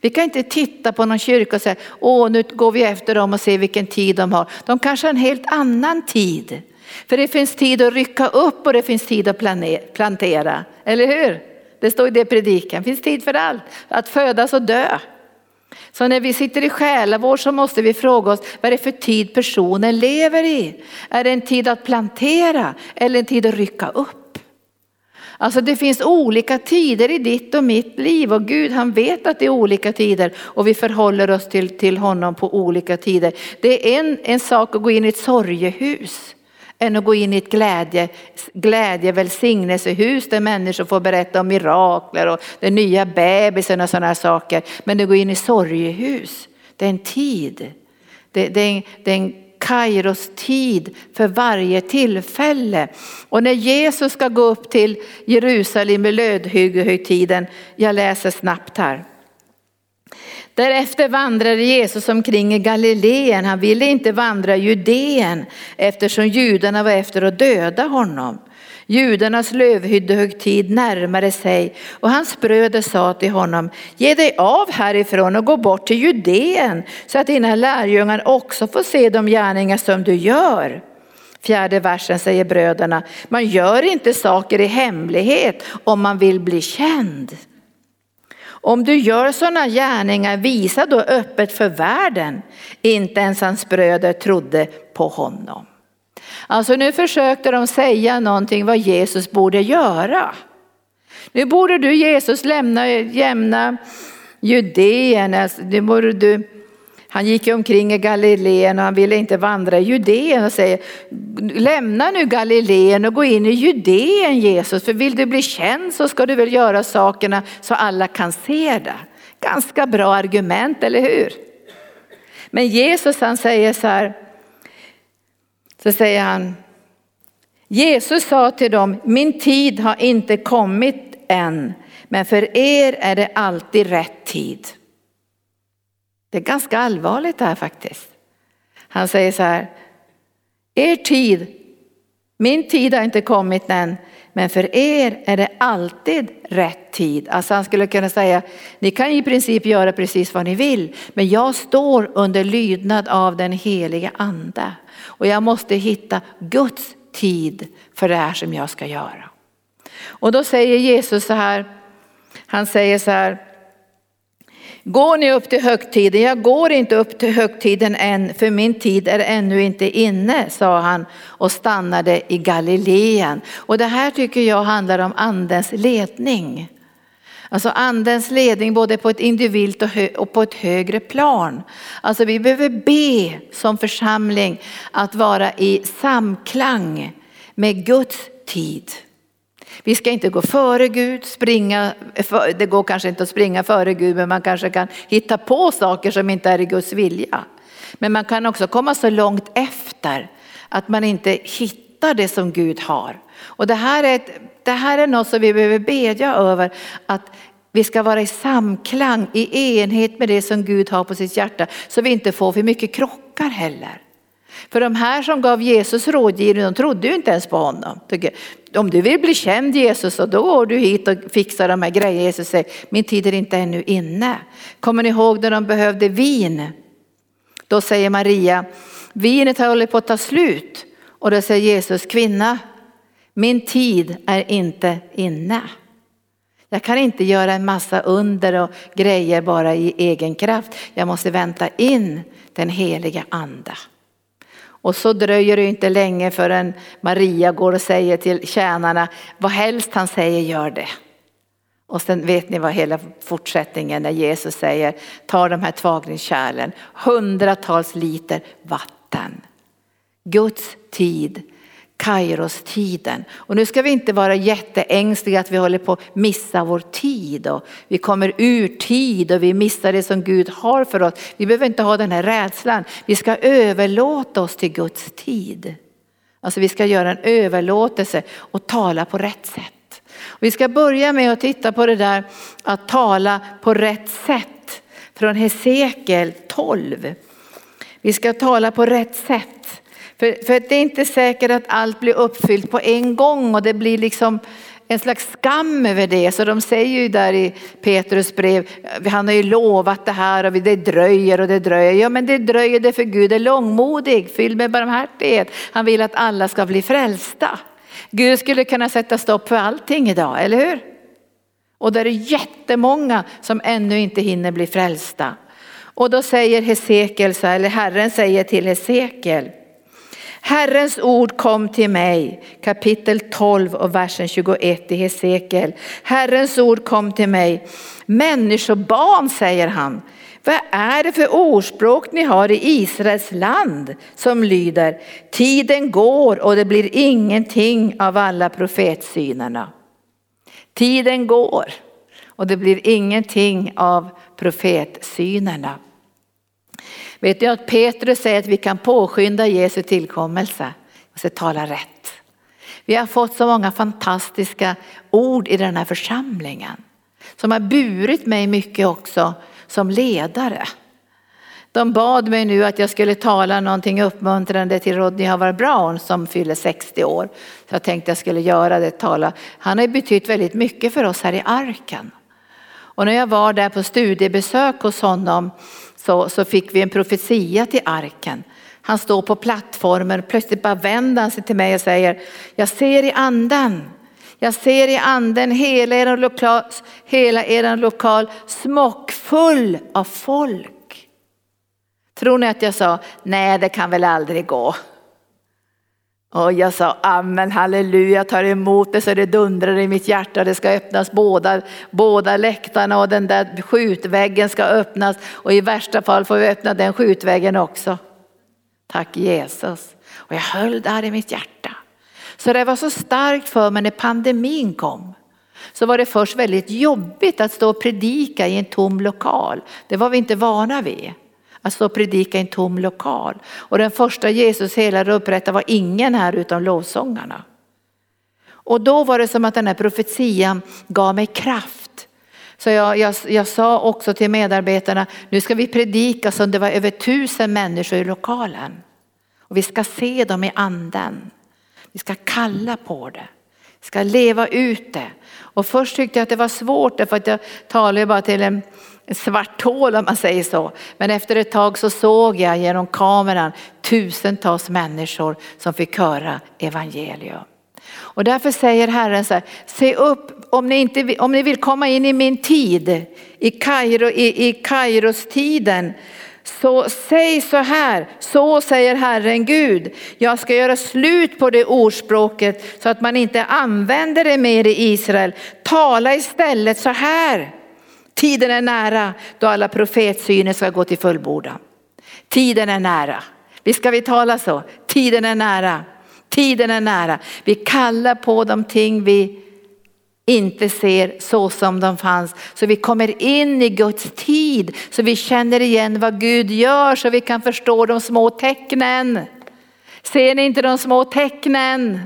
Vi kan inte titta på någon kyrka och säga, åh nu går vi efter dem och ser vilken tid de har. De kanske har en helt annan tid. För det finns tid att rycka upp och det finns tid att plantera, eller hur? Det står i det predikan, det finns tid för allt, att födas och dö. Så när vi sitter i själavård så måste vi fråga oss vad är det för tid personen lever i? Är det en tid att plantera eller en tid att rycka upp? Alltså det finns olika tider i ditt och mitt liv och Gud han vet att det är olika tider och vi förhåller oss till, till honom på olika tider. Det är en, en sak att gå in i ett sorgehus än att gå in i ett glädje, glädje välsignelsehus där människor får berätta om mirakler och den nya bebisen och sådana saker. Men att gå in i sorgehus, det är en tid. Det, det, är, det är en Kairos tid för varje tillfälle. Och när Jesus ska gå upp till Jerusalem i lödhyggehögtiden, jag läser snabbt här. Därefter vandrade Jesus omkring i Galileen. Han ville inte vandra i Judeen eftersom judarna var efter att döda honom. Judarnas lövhyddehögtid närmade sig och hans bröder sa till honom, ge dig av härifrån och gå bort till Judeen så att dina lärjungar också får se de gärningar som du gör. Fjärde versen säger bröderna, man gör inte saker i hemlighet om man vill bli känd. Om du gör sådana gärningar, visa då öppet för världen. Inte ens hans bröder trodde på honom. Alltså nu försökte de säga någonting vad Jesus borde göra. Nu borde du Jesus lämna, jämna Judeen, alltså, nu borde du han gick omkring i Galileen och han ville inte vandra i Judeen och säger lämna nu Galileen och gå in i Judeen Jesus för vill du bli känd så ska du väl göra sakerna så alla kan se det. Ganska bra argument, eller hur? Men Jesus han säger så här, så säger han, Jesus sa till dem, min tid har inte kommit än, men för er är det alltid rätt tid. Det är ganska allvarligt det här faktiskt. Han säger så här, er tid, min tid har inte kommit än, men för er är det alltid rätt tid. Alltså han skulle kunna säga, ni kan i princip göra precis vad ni vill, men jag står under lydnad av den heliga ande. Och jag måste hitta Guds tid för det här som jag ska göra. Och då säger Jesus så här, han säger så här, Går ni upp till högtiden? Jag går inte upp till högtiden än, för min tid är ännu inte inne, sa han och stannade i Galileen. Och det här tycker jag handlar om andens ledning. Alltså andens ledning både på ett individuellt och på ett högre plan. Alltså vi behöver be som församling att vara i samklang med Guds tid. Vi ska inte gå före Gud, springa, det går kanske inte att springa före Gud men man kanske kan hitta på saker som inte är i Guds vilja. Men man kan också komma så långt efter att man inte hittar det som Gud har. Och det här är, ett, det här är något som vi behöver bedja över att vi ska vara i samklang, i enhet med det som Gud har på sitt hjärta så vi inte får för mycket krockar heller. För de här som gav Jesus rådgivning, de trodde ju inte ens på honom. Om du vill bli känd Jesus, så då går du hit och fixar de här grejerna. Jesus säger, min tid är inte ännu inne. Kommer ni ihåg när de behövde vin? Då säger Maria, vinet har hållit på att ta slut. Och då säger Jesus, kvinna, min tid är inte inne. Jag kan inte göra en massa under och grejer bara i egen kraft. Jag måste vänta in den heliga anda. Och så dröjer det inte länge förrän Maria går och säger till tjänarna, vad helst han säger gör det. Och sen vet ni vad hela fortsättningen när Jesus säger, ta de här tvagningskärlen, hundratals liter vatten. Guds tid Kairos-tiden. Och nu ska vi inte vara jätteängsliga att vi håller på att missa vår tid och vi kommer ur tid och vi missar det som Gud har för oss. Vi behöver inte ha den här rädslan. Vi ska överlåta oss till Guds tid. Alltså vi ska göra en överlåtelse och tala på rätt sätt. Vi ska börja med att titta på det där att tala på rätt sätt från Hesekiel 12. Vi ska tala på rätt sätt. För, för det är inte säkert att allt blir uppfyllt på en gång och det blir liksom en slags skam över det. Så de säger ju där i Petrus brev, han har ju lovat det här och det dröjer och det dröjer. Ja men det dröjer det för Gud är långmodig, fylld med barmhärtighet. Han vill att alla ska bli frälsta. Gud skulle kunna sätta stopp för allting idag, eller hur? Och där är jättemånga som ännu inte hinner bli frälsta. Och då säger Hesekiel, eller Herren säger till Hesekiel, Herrens ord kom till mig, kapitel 12 och versen 21 i Hesekiel. Herrens ord kom till mig. Människobarn, säger han, vad är det för ordspråk ni har i Israels land som lyder tiden går och det blir ingenting av alla profetsynerna. Tiden går och det blir ingenting av profetsynerna. Vet du att Petrus säger att vi kan påskynda Jesu tillkommelse? Vi ska tala rätt. Vi har fått så många fantastiska ord i den här församlingen som har burit mig mycket också som ledare. De bad mig nu att jag skulle tala någonting uppmuntrande till Rodney Howard Brown som fyller 60 år. Så jag tänkte jag skulle göra det, tala. Han har betytt väldigt mycket för oss här i arken. Och när jag var där på studiebesök hos honom så, så fick vi en profetia till arken Han står på plattformen, plötsligt bara vänder han sig till mig och säger, jag ser i anden, jag ser i anden hela er lokal, hela er lokal smockfull av folk. Tror ni att jag sa, nej det kan väl aldrig gå. Och jag sa amen, halleluja, jag tar emot det så det dundrar i mitt hjärta. Det ska öppnas båda, båda läktarna och den där skjutväggen ska öppnas. Och i värsta fall får vi öppna den skjutväggen också. Tack Jesus. Och jag höll det här i mitt hjärta. Så det var så starkt för mig när pandemin kom. Så var det först väldigt jobbigt att stå och predika i en tom lokal. Det var vi inte vana vid att stå och predika i en tom lokal. Och den första Jesus helade och upprättade var ingen här utom lovsångarna. Och då var det som att den här profetian gav mig kraft. Så jag, jag, jag sa också till medarbetarna, nu ska vi predika som det var över tusen människor i lokalen. Och vi ska se dem i anden. Vi ska kalla på det. Vi ska leva ut det. Och först tyckte jag att det var svårt därför att jag talade bara till en svart hål om man säger så. Men efter ett tag så såg jag genom kameran tusentals människor som fick höra evangelium. Och därför säger Herren så här, se upp om ni, inte, om ni vill komma in i min tid, i, Kairo, i, i Kairos tiden, så säg så här, så säger Herren Gud, jag ska göra slut på det ordspråket så att man inte använder det mer i Israel. Tala istället så här. Tiden är nära då alla profetsyner ska gå till fullbordan. Tiden är nära. Vi ska vi tala så? Tiden är nära. Tiden är nära. Vi kallar på de ting vi inte ser så som de fanns. Så vi kommer in i Guds tid, så vi känner igen vad Gud gör, så vi kan förstå de små tecknen. Ser ni inte de små tecknen?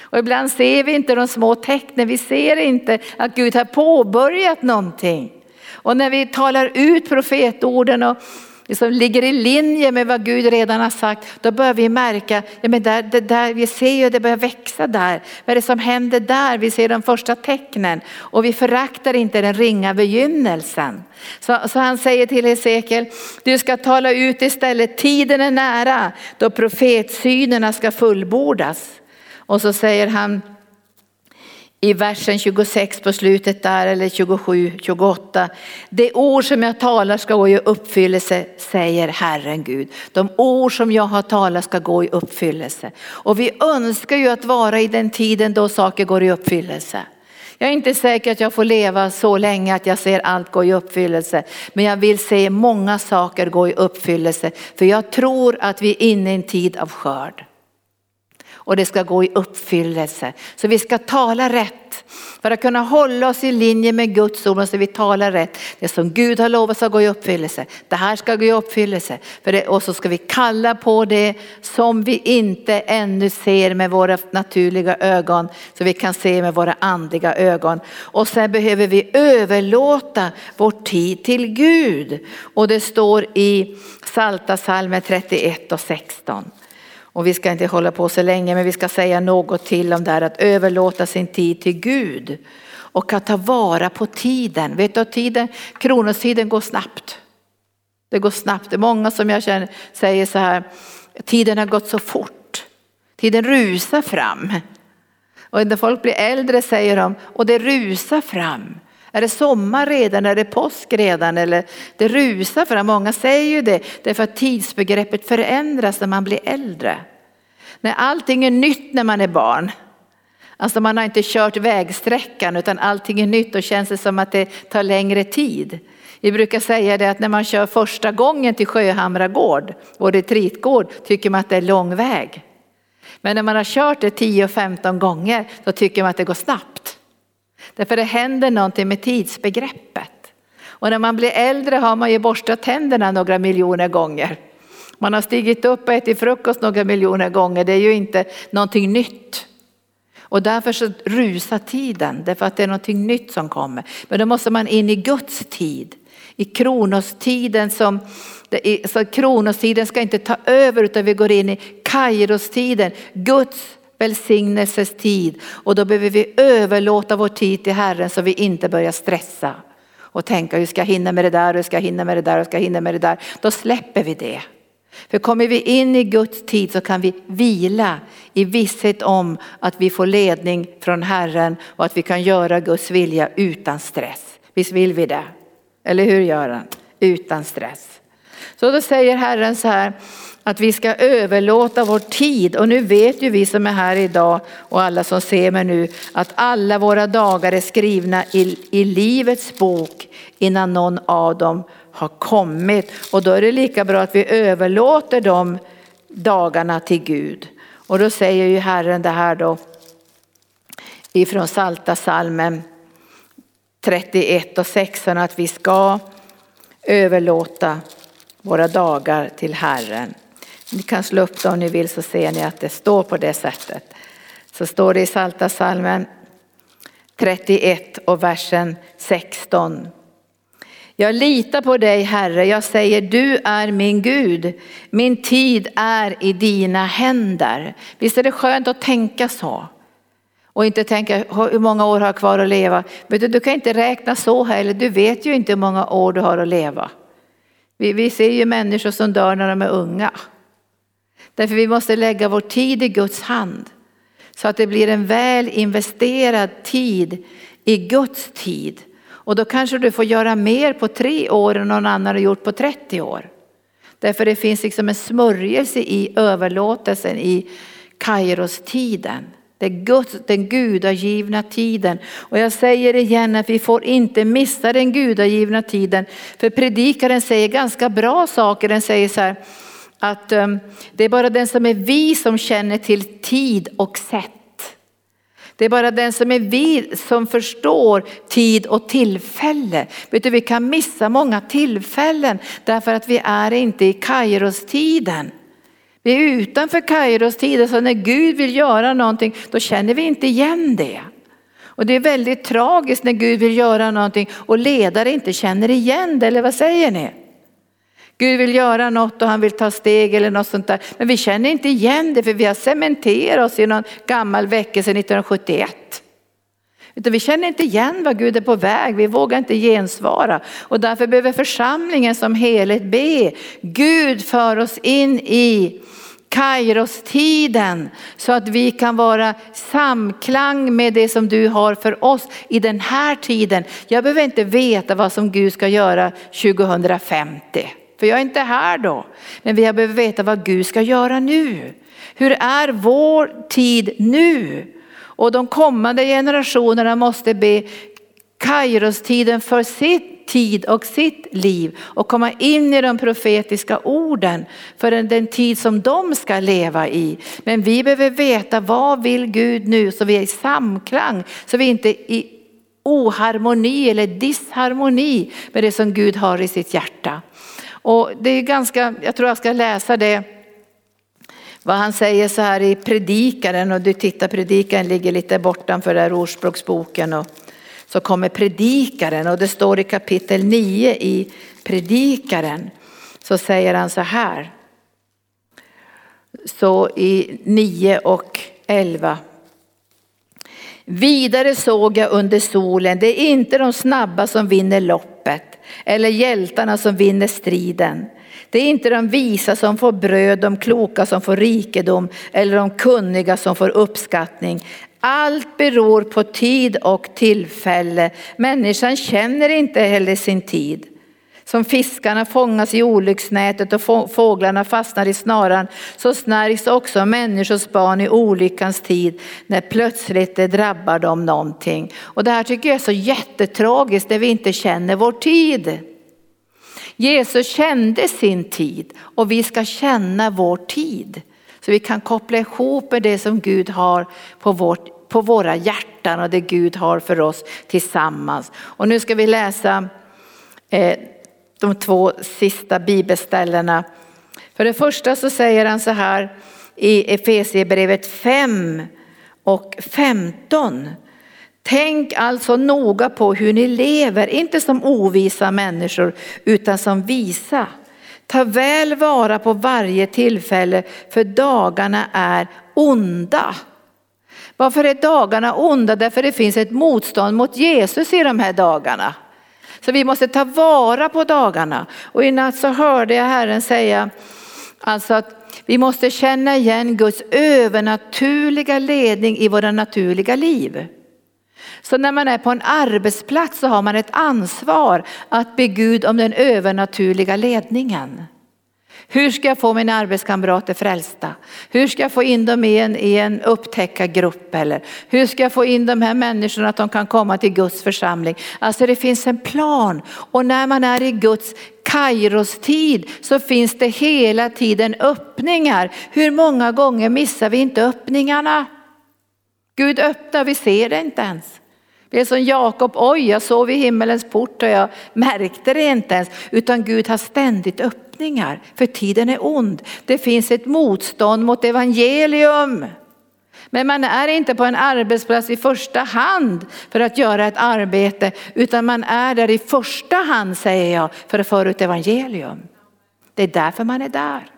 Och ibland ser vi inte de små tecknen, vi ser inte att Gud har påbörjat någonting. Och när vi talar ut profetorden och liksom ligger i linje med vad Gud redan har sagt, då börjar vi märka, ja men där, det där, vi ser ju det börjar växa där. Vad är det som händer där? Vi ser de första tecknen och vi föraktar inte den ringa begynnelsen. Så, så han säger till Hesekiel, du ska tala ut istället, tiden är nära då profetsynerna ska fullbordas. Och så säger han, i versen 26 på slutet där eller 27, 28. Det ord som jag talar ska gå i uppfyllelse säger Herren Gud. De ord som jag har talat ska gå i uppfyllelse. Och vi önskar ju att vara i den tiden då saker går i uppfyllelse. Jag är inte säker att jag får leva så länge att jag ser allt gå i uppfyllelse. Men jag vill se många saker gå i uppfyllelse. För jag tror att vi är inne i en tid av skörd och det ska gå i uppfyllelse. Så vi ska tala rätt. För att kunna hålla oss i linje med Guds ord måste vi tala rätt. Det som Gud har lovat ska gå i uppfyllelse. Det här ska gå i uppfyllelse. För det, och så ska vi kalla på det som vi inte ännu ser med våra naturliga ögon. Så vi kan se med våra andliga ögon. Och sen behöver vi överlåta vår tid till Gud. Och det står i Salta salmen 31 och 16. Och vi ska inte hålla på så länge men vi ska säga något till om det här att överlåta sin tid till Gud. Och att ta vara på tiden. Vet du att tiden, kronostiden går snabbt. Det går snabbt. Det är många som jag känner säger så här, tiden har gått så fort. Tiden rusar fram. Och när folk blir äldre säger de, och det rusar fram. Är det sommar redan? Är det påsk redan? Eller det rusar fram. Många säger ju det därför att tidsbegreppet förändras när man blir äldre. När allting är nytt när man är barn. Alltså man har inte kört vägsträckan utan allting är nytt och känns det som att det tar längre tid. Vi brukar säga det att när man kör första gången till Sjöhamra gård, vår retreatgård, tycker man att det är lång väg. Men när man har kört det 10-15 gånger så tycker man att det går snabbt. Därför det händer någonting med tidsbegreppet. Och när man blir äldre har man ju borstat tänderna några miljoner gånger. Man har stigit upp och ätit frukost några miljoner gånger. Det är ju inte någonting nytt. Och därför så rusar tiden, därför att det är någonting nytt som kommer. Men då måste man in i Guds tid. I kronostiden som, så kronostiden ska inte ta över utan vi går in i kairostiden, Guds välsignelses tid. Och då behöver vi överlåta vår tid till Herren så vi inte börjar stressa och tänka hur ska jag hinna med det där, hur ska jag hinna med det där, hur ska jag hinna med det där. Då släpper vi det. För kommer vi in i Guds tid så kan vi vila i visshet om att vi får ledning från Herren och att vi kan göra Guds vilja utan stress. Visst vill vi det? Eller hur Göran? Utan stress. Så då säger Herren så här att vi ska överlåta vår tid och nu vet ju vi som är här idag och alla som ser mig nu att alla våra dagar är skrivna i, i livets bok innan någon av dem har kommit och då är det lika bra att vi överlåter de dagarna till Gud. Och då säger ju Herren det här då ifrån Salta salmen 31 och 16 att vi ska överlåta våra dagar till Herren. Ni kan slå upp det om ni vill så ser ni att det står på det sättet. Så står det i Salta salmen 31 och versen 16. Jag litar på dig Herre, jag säger du är min Gud. Min tid är i dina händer. Visst är det skönt att tänka så? Och inte tänka hur många år har jag kvar att leva. Men du, du kan inte räkna så heller, du vet ju inte hur många år du har att leva. Vi, vi ser ju människor som dör när de är unga. Därför vi måste lägga vår tid i Guds hand. Så att det blir en väl investerad tid i Guds tid. Och då kanske du får göra mer på tre år än någon annan har gjort på 30 år. Därför det finns liksom en smörjelse i överlåtelsen i Kairos-tiden. Det Guds, den gudagivna tiden. Och jag säger igen att vi får inte missa den gudagivna tiden. För predikaren säger ganska bra saker. Den säger så här att ehm, det är bara den som är vi som känner till tid och sätt. Det är bara den som är vi som förstår tid och tillfälle. Vet du, vi kan missa många tillfällen därför att vi är inte i Kairos-tiden. Vi är utanför Kairos så när Gud vill göra någonting då känner vi inte igen det. Och det är väldigt tragiskt när Gud vill göra någonting och ledare inte känner igen det, eller vad säger ni? Gud vill göra något och han vill ta steg eller något sånt där. Men vi känner inte igen det för vi har cementerat oss i någon gammal väckelse 1971. Utan vi känner inte igen vad Gud är på väg, vi vågar inte gensvara. Och därför behöver församlingen som helhet be. Gud för oss in i Kairos-tiden så att vi kan vara samklang med det som du har för oss i den här tiden. Jag behöver inte veta vad som Gud ska göra 2050. För jag är inte här då. Men vi behöver veta vad Gud ska göra nu. Hur är vår tid nu? Och de kommande generationerna måste be Kairos-tiden för sitt tid och sitt liv och komma in i de profetiska orden för den tid som de ska leva i. Men vi behöver veta vad vill Gud nu så vi är i samklang, så vi inte är i oharmoni eller disharmoni med det som Gud har i sitt hjärta. Och det är ganska, jag tror jag ska läsa det vad han säger så här i predikaren och du tittar predikaren ligger lite bortanför där ordspråksboken och så kommer predikaren och det står i kapitel 9 i predikaren så säger han så här. Så i 9 och 11. Vidare såg jag under solen, det är inte de snabba som vinner loppet eller hjältarna som vinner striden. Det är inte de visa som får bröd, de kloka som får rikedom eller de kunniga som får uppskattning. Allt beror på tid och tillfälle. Människan känner inte heller sin tid. Som fiskarna fångas i olycksnätet och fåglarna fastnar i snaran så snärjs också människors barn i olyckans tid när plötsligt det drabbar dem någonting. Och det här tycker jag är så jättetragiskt när vi inte känner vår tid. Jesus kände sin tid och vi ska känna vår tid. Så vi kan koppla ihop med det som Gud har på, vårt, på våra hjärtan och det Gud har för oss tillsammans. Och nu ska vi läsa eh, de två sista bibelställena. För det första så säger han så här i Efesierbrevet 5 och 15. Tänk alltså noga på hur ni lever, inte som ovisa människor utan som visa. Ta väl vara på varje tillfälle för dagarna är onda. Varför är dagarna onda? Därför det finns ett motstånd mot Jesus i de här dagarna. Så vi måste ta vara på dagarna. Och i natt så hörde jag Herren säga Alltså att vi måste känna igen Guds övernaturliga ledning i våra naturliga liv. Så när man är på en arbetsplats så har man ett ansvar att be Gud om den övernaturliga ledningen. Hur ska jag få mina arbetskamrater frälsta? Hur ska jag få in dem i en, i en upptäckargrupp? Eller hur ska jag få in de här människorna att de kan komma till Guds församling? Alltså det finns en plan och när man är i Guds Kairos-tid så finns det hela tiden öppningar. Hur många gånger missar vi inte öppningarna? Gud öppnar, vi ser det inte ens. Vi är som Jakob, oj jag sov i himmelens port och jag märkte det inte ens. Utan Gud har ständigt öppnat öppningar, för tiden är ond. Det finns ett motstånd mot evangelium. Men man är inte på en arbetsplats i första hand för att göra ett arbete, utan man är där i första hand säger jag, för att föra ut evangelium. Det är därför man är där.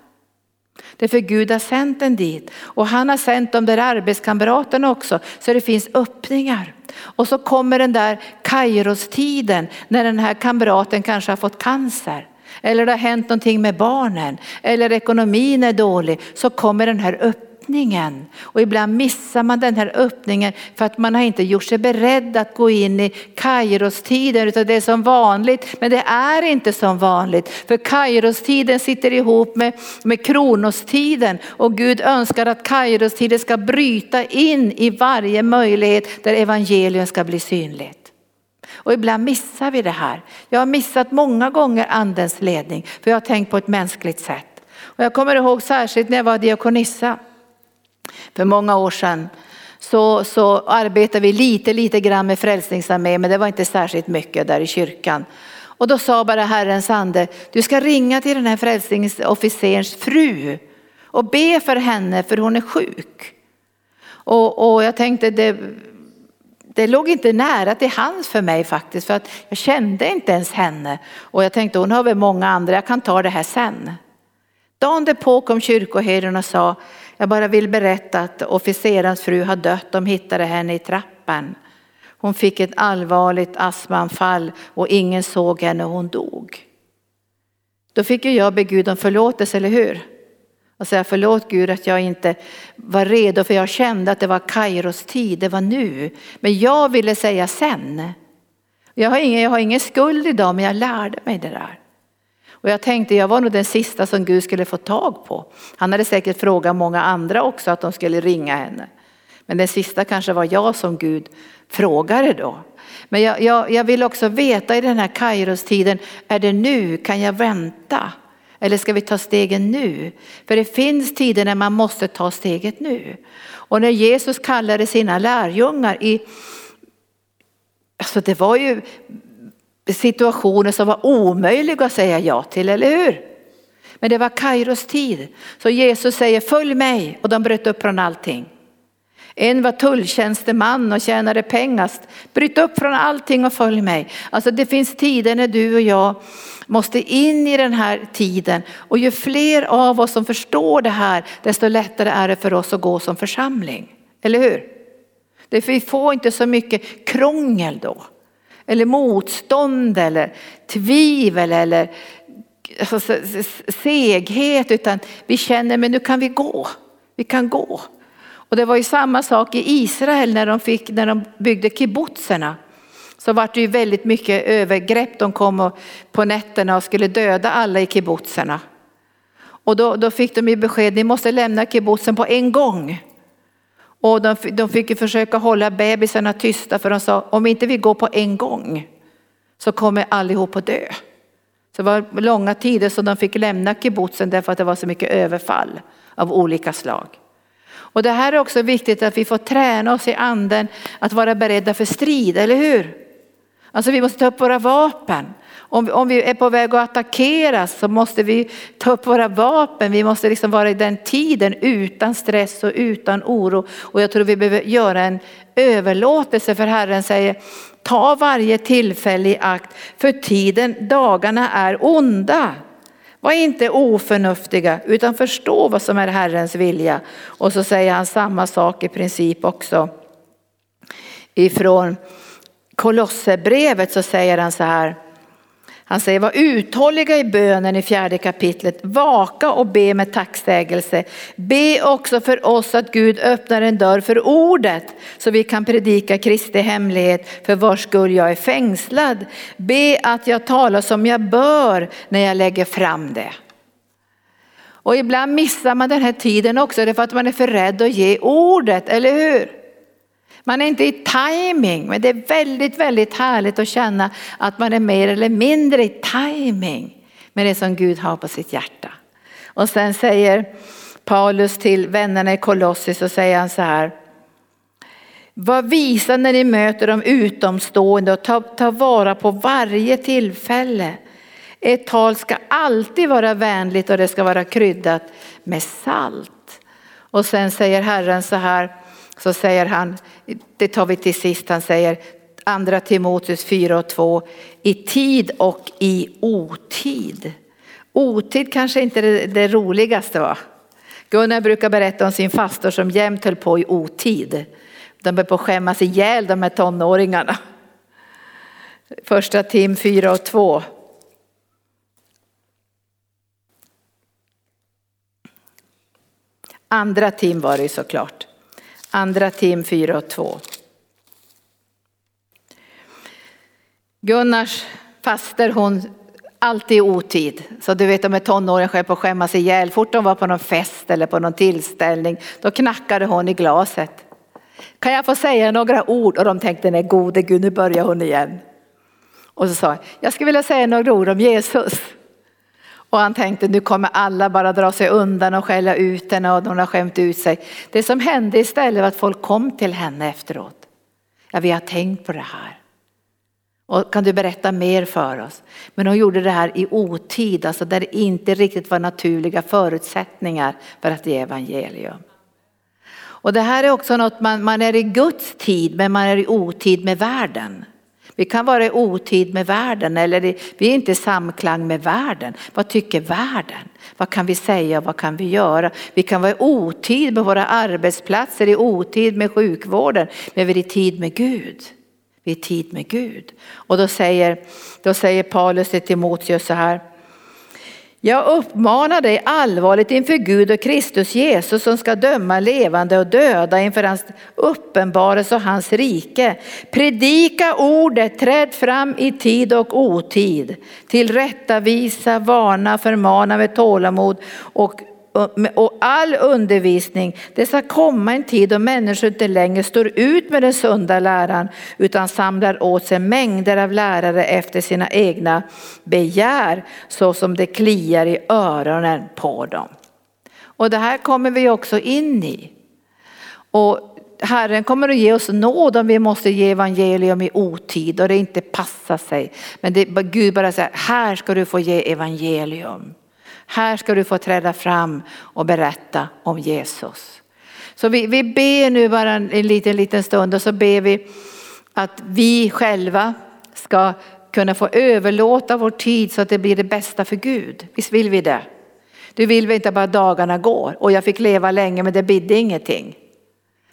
Det är för Gud har sänt en dit och han har sänt de där arbetskamraterna också så det finns öppningar. Och så kommer den där Kairostiden när den här kamraten kanske har fått cancer. Eller det har hänt någonting med barnen. Eller ekonomin är dålig. Så kommer den här öppningen. Och ibland missar man den här öppningen för att man har inte gjort sig beredd att gå in i Kairostiden utan det är som vanligt. Men det är inte som vanligt för Kairostiden sitter ihop med, med kronostiden och Gud önskar att Kairostiden ska bryta in i varje möjlighet där evangelium ska bli synligt. Och ibland missar vi det här. Jag har missat många gånger andens ledning för jag har tänkt på ett mänskligt sätt. Och jag kommer ihåg särskilt när jag var diakonissa. För många år sedan så, så arbetade vi lite, lite grann med Frälsningsarmén men det var inte särskilt mycket där i kyrkan. Och då sa bara Herrens ande, du ska ringa till den här frälsningsofficerens fru och be för henne för hon är sjuk. Och, och jag tänkte det, det låg inte nära till hands för mig faktiskt för att jag kände inte ens henne. Och jag tänkte hon har väl många andra, jag kan ta det här sen. Dagen därpå kom kyrkoherden och sa, jag bara vill berätta att officerarens fru har dött, de hittade henne i trappan. Hon fick ett allvarligt astmaanfall och ingen såg henne och hon dog. Då fick ju jag be Gud om förlåtelse, eller hur? Och säga förlåt Gud att jag inte var redo för jag kände att det var Kairos tid, det var nu. Men jag ville säga sen. Jag har ingen, jag har ingen skuld idag men jag lärde mig det där. Och jag tänkte jag var nog den sista som Gud skulle få tag på. Han hade säkert frågat många andra också att de skulle ringa henne. Men den sista kanske var jag som Gud frågade då. Men jag, jag, jag vill också veta i den här Kairos-tiden, är det nu, kan jag vänta? Eller ska vi ta stegen nu? För det finns tider när man måste ta steget nu. Och när Jesus kallade sina lärjungar i, alltså det var ju situationer som var omöjliga att säga ja till, eller hur? Men det var Kairos tid. Så Jesus säger följ mig och de bröt upp från allting. En var tulltjänsteman och tjänade pengar. Bryt upp från allting och följ mig. Alltså det finns tider när du och jag måste in i den här tiden. Och ju fler av oss som förstår det här, desto lättare är det för oss att gå som församling. Eller hur? Det, vi får inte så mycket krångel då eller motstånd eller tvivel eller alltså, seghet utan vi känner men nu kan vi gå. Vi kan gå. Och det var ju samma sak i Israel när de, fick, när de byggde kibbutzerna. Så var det ju väldigt mycket övergrepp. De kom på nätterna och skulle döda alla i kibbutzerna. Och då, då fick de ju besked, ni måste lämna kibbutzen på en gång. Och de, de fick försöka hålla bebisarna tysta för de sa om inte vi går på en gång så kommer allihop att dö. Så det var långa tider som de fick lämna kibbutzen därför att det var så mycket överfall av olika slag. Och det här är också viktigt att vi får träna oss i anden att vara beredda för strid, eller hur? Alltså vi måste ta upp våra vapen. Om vi, om vi är på väg att attackeras så måste vi ta upp våra vapen. Vi måste liksom vara i den tiden utan stress och utan oro. Och jag tror vi behöver göra en överlåtelse för Herren säger ta varje tillfälle i akt för tiden, dagarna är onda. Var inte oförnuftiga utan förstå vad som är Herrens vilja. Och så säger han samma sak i princip också ifrån Kolosserbrevet så säger han så här Han säger var uthålliga i bönen i fjärde kapitlet, vaka och be med tacksägelse. Be också för oss att Gud öppnar en dörr för ordet så vi kan predika Kristi hemlighet för vars skull jag är fängslad. Be att jag talar som jag bör när jag lägger fram det. Och ibland missar man den här tiden också därför att man är för rädd att ge ordet, eller hur? Man är inte i timing, men det är väldigt, väldigt härligt att känna att man är mer eller mindre i timing med det som Gud har på sitt hjärta. Och sen säger Paulus till vännerna i Kolossis, så säger han så här. Var visa när ni möter de utomstående och ta, ta vara på varje tillfälle. Ett tal ska alltid vara vänligt och det ska vara kryddat med salt. Och sen säger Herren så här, så säger han, det tar vi till sist, han säger andra Timoteus 4 och 2, i tid och i otid. Otid kanske inte är det, det roligaste va? Gunnar brukar berätta om sin fastor som jämt höll på i otid. De höll på att skämmas ihjäl de här tonåringarna. Första Tim 4 och 2. Andra Tim var det såklart. Andra Tim 4 och 2. Gunnars faster hon alltid i otid. Så du vet de är tonåringar själv på att skämmas ihjäl. Fort de var på någon fest eller på någon tillställning då knackade hon i glaset. Kan jag få säga några ord? Och de tänkte nej gode Gud nu börjar hon igen. Och så sa jag, jag skulle vilja säga några ord om Jesus. Och han tänkte nu kommer alla bara dra sig undan och skälla ut henne och hon har skämt ut sig. Det som hände istället var att folk kom till henne efteråt. Ja, vi har tänkt på det här. Och kan du berätta mer för oss? Men hon gjorde det här i otid, alltså där det inte riktigt var naturliga förutsättningar för att ge evangelium. Och det här är också något man, man är i Guds tid men man är i otid med världen. Vi kan vara i otid med världen eller vi är inte i samklang med världen. Vad tycker världen? Vad kan vi säga och vad kan vi göra? Vi kan vara i otid med våra arbetsplatser, i otid med sjukvården, men vi är i tid med Gud. Vi är i tid med Gud. Och då säger, då säger Paulus till Timoteus så här, jag uppmanar dig allvarligt inför Gud och Kristus Jesus som ska döma levande och döda inför hans uppenbarelse och hans rike. Predika ordet, träd fram i tid och otid. Tillrättavisa, varna, förmana med tålamod och och all undervisning. Det ska komma en tid då människor inte längre står ut med den sunda läran utan samlar åt sig mängder av lärare efter sina egna begär så som det kliar i öronen på dem. Och det här kommer vi också in i. Och Herren kommer att ge oss nåd om vi måste ge evangelium i otid och det inte passar sig. Men det, Gud bara säger, här ska du få ge evangelium. Här ska du få träda fram och berätta om Jesus. Så vi, vi ber nu bara en liten, liten stund och så ber vi att vi själva ska kunna få överlåta vår tid så att det blir det bästa för Gud. Visst vill vi det? Du vill väl inte bara dagarna går och jag fick leva länge men det bidde ingenting.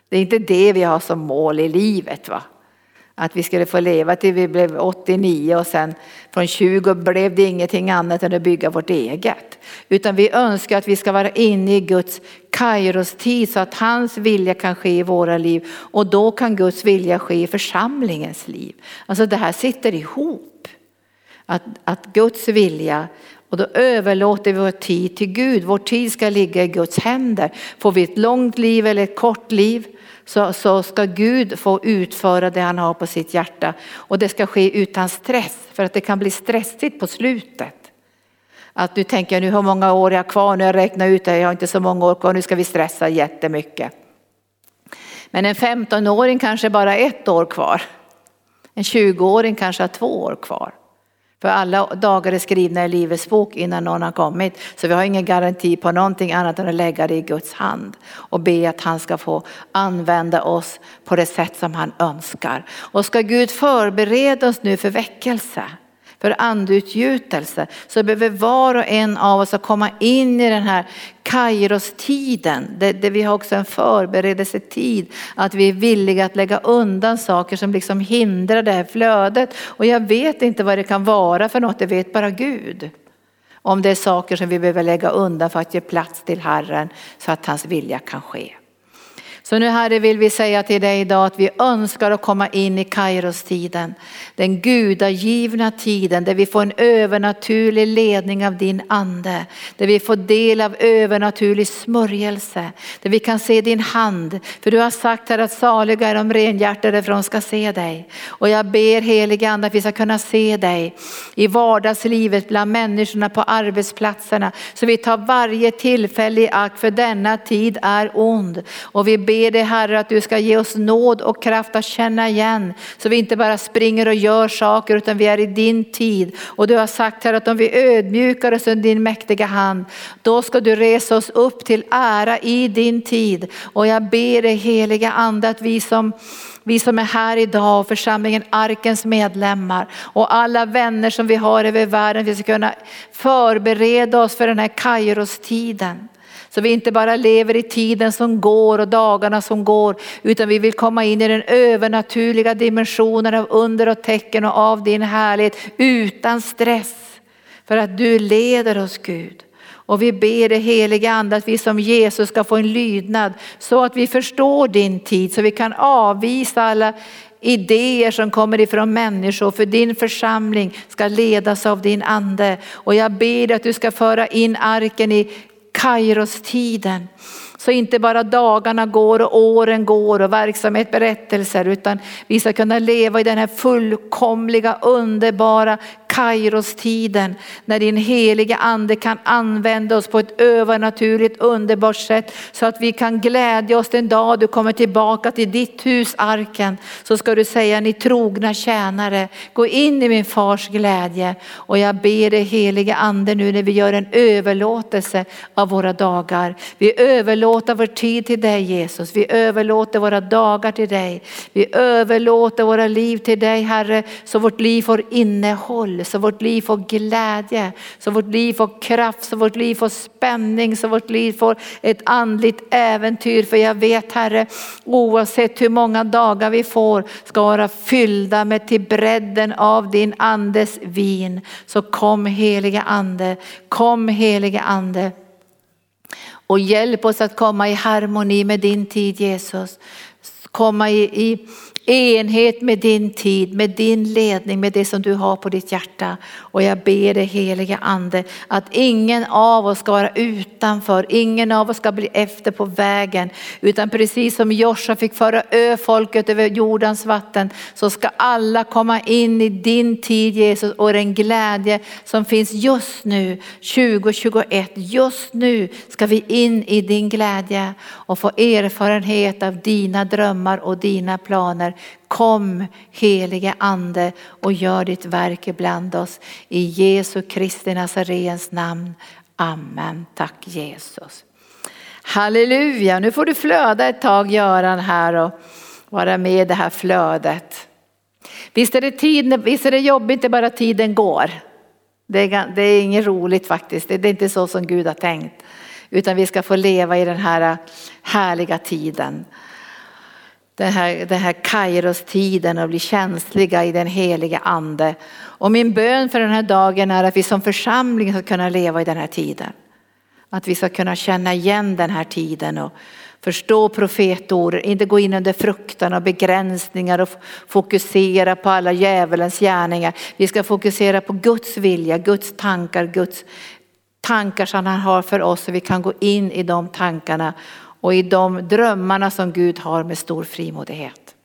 Det är inte det vi har som mål i livet va. Att vi skulle få leva till vi blev 89 och sen från 20 blev det ingenting annat än att bygga vårt eget. Utan vi önskar att vi ska vara inne i Guds kairos tid så att hans vilja kan ske i våra liv och då kan Guds vilja ske i församlingens liv. Alltså det här sitter ihop. Att, att Guds vilja och då överlåter vi vår tid till Gud. Vår tid ska ligga i Guds händer. Får vi ett långt liv eller ett kort liv så, så ska Gud få utföra det han har på sitt hjärta. Och det ska ske utan stress för att det kan bli stressigt på slutet. Att du tänker nu hur många år jag har kvar, nu har jag räknat ut det, jag har inte så många år kvar, nu ska vi stressa jättemycket. Men en 15-åring kanske bara ett år kvar. En 20-åring kanske har två år kvar. För alla dagar är skrivna i Livets bok innan någon har kommit. Så vi har ingen garanti på någonting annat än att lägga det i Guds hand och be att han ska få använda oss på det sätt som han önskar. Och ska Gud förbereda oss nu för väckelse? För andeutgjutelse så behöver var och en av oss komma in i den här Kairos-tiden, där, vi har också en förberedelsetid, att vi är villiga att lägga undan saker som liksom hindrar det här flödet. Och jag vet inte vad det kan vara för något, det vet bara Gud. Om det är saker som vi behöver lägga undan för att ge plats till Herren så att hans vilja kan ske. Så nu Herre vill vi säga till dig idag att vi önskar att komma in i Kairos-tiden. Den gudagivna tiden där vi får en övernaturlig ledning av din ande. Där vi får del av övernaturlig smörjelse. Där vi kan se din hand. För du har sagt här att saliga är de renhjärtade för de ska se dig. Och jag ber helige ande att vi ska kunna se dig i vardagslivet bland människorna på arbetsplatserna. Så vi tar varje tillfälle i akt för denna tid är ond. Och vi ber ber dig Herre att du ska ge oss nåd och kraft att känna igen. Så vi inte bara springer och gör saker utan vi är i din tid. Och du har sagt här att om vi ödmjukar oss under din mäktiga hand, då ska du resa oss upp till ära i din tid. Och jag ber dig heliga ande att vi som vi som är här idag, församlingen Arkens medlemmar och alla vänner som vi har över världen, vi ska kunna förbereda oss för den här Kairos-tiden. Så vi inte bara lever i tiden som går och dagarna som går, utan vi vill komma in i den övernaturliga dimensionen av under och tecken och av din härlighet utan stress. För att du leder oss Gud. Och vi ber det heliga ande att vi som Jesus ska få en lydnad så att vi förstår din tid, så vi kan avvisa alla idéer som kommer ifrån människor för din församling ska ledas av din ande. Och jag ber att du ska föra in arken i Kairos-tiden. Så inte bara dagarna går och åren går och verksamhet berättelser utan vi ska kunna leva i den här fullkomliga underbara Kairos-tiden när din heliga ande kan använda oss på ett övernaturligt underbart sätt så att vi kan glädja oss den dag du kommer tillbaka till ditt hus arken. Så ska du säga ni trogna tjänare, gå in i min fars glädje och jag ber dig heliga ande nu när vi gör en överlåtelse av våra dagar. Vi överlåter vår tid till dig Jesus, vi överlåter våra dagar till dig. Vi överlåter våra liv till dig Herre så vårt liv får innehåll så vårt liv får glädje, så vårt liv får kraft, så vårt liv får spänning, så vårt liv får ett andligt äventyr. För jag vet Herre, oavsett hur många dagar vi får ska vara fyllda med till bredden av din andes vin. Så kom heliga ande, kom heliga ande. Och hjälp oss att komma i harmoni med din tid Jesus. Komma i, i enhet med din tid, med din ledning, med det som du har på ditt hjärta. Och jag ber dig heliga ande att ingen av oss ska vara utanför, ingen av oss ska bli efter på vägen. Utan precis som Joshua fick föra ö folket över jordens vatten så ska alla komma in i din tid Jesus och den glädje som finns just nu 2021. Just nu ska vi in i din glädje och få erfarenhet av dina drömmar och dina planer. Kom helige ande och gör ditt verk ibland oss. I Jesu Kristi Nazarens namn. Amen. Tack Jesus. Halleluja, nu får du flöda ett tag Göran här och vara med i det här flödet. Visst är det, tid, visst är det jobbigt när bara tiden går. Det är, det är inget roligt faktiskt, det är inte så som Gud har tänkt. Utan vi ska få leva i den här äh, härliga tiden den här, den här Kairos-tiden och bli känsliga i den heliga ande. Och min bön för den här dagen är att vi som församling ska kunna leva i den här tiden. Att vi ska kunna känna igen den här tiden och förstå profetorden. inte gå in under fruktan och begränsningar och fokusera på alla djävulens gärningar. Vi ska fokusera på Guds vilja, Guds tankar, Guds tankar som han har för oss så vi kan gå in i de tankarna och i de drömmarna som Gud har med stor frimodighet.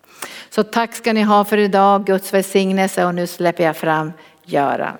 Så tack ska ni ha för idag, Guds välsignelse och nu släpper jag fram Göran.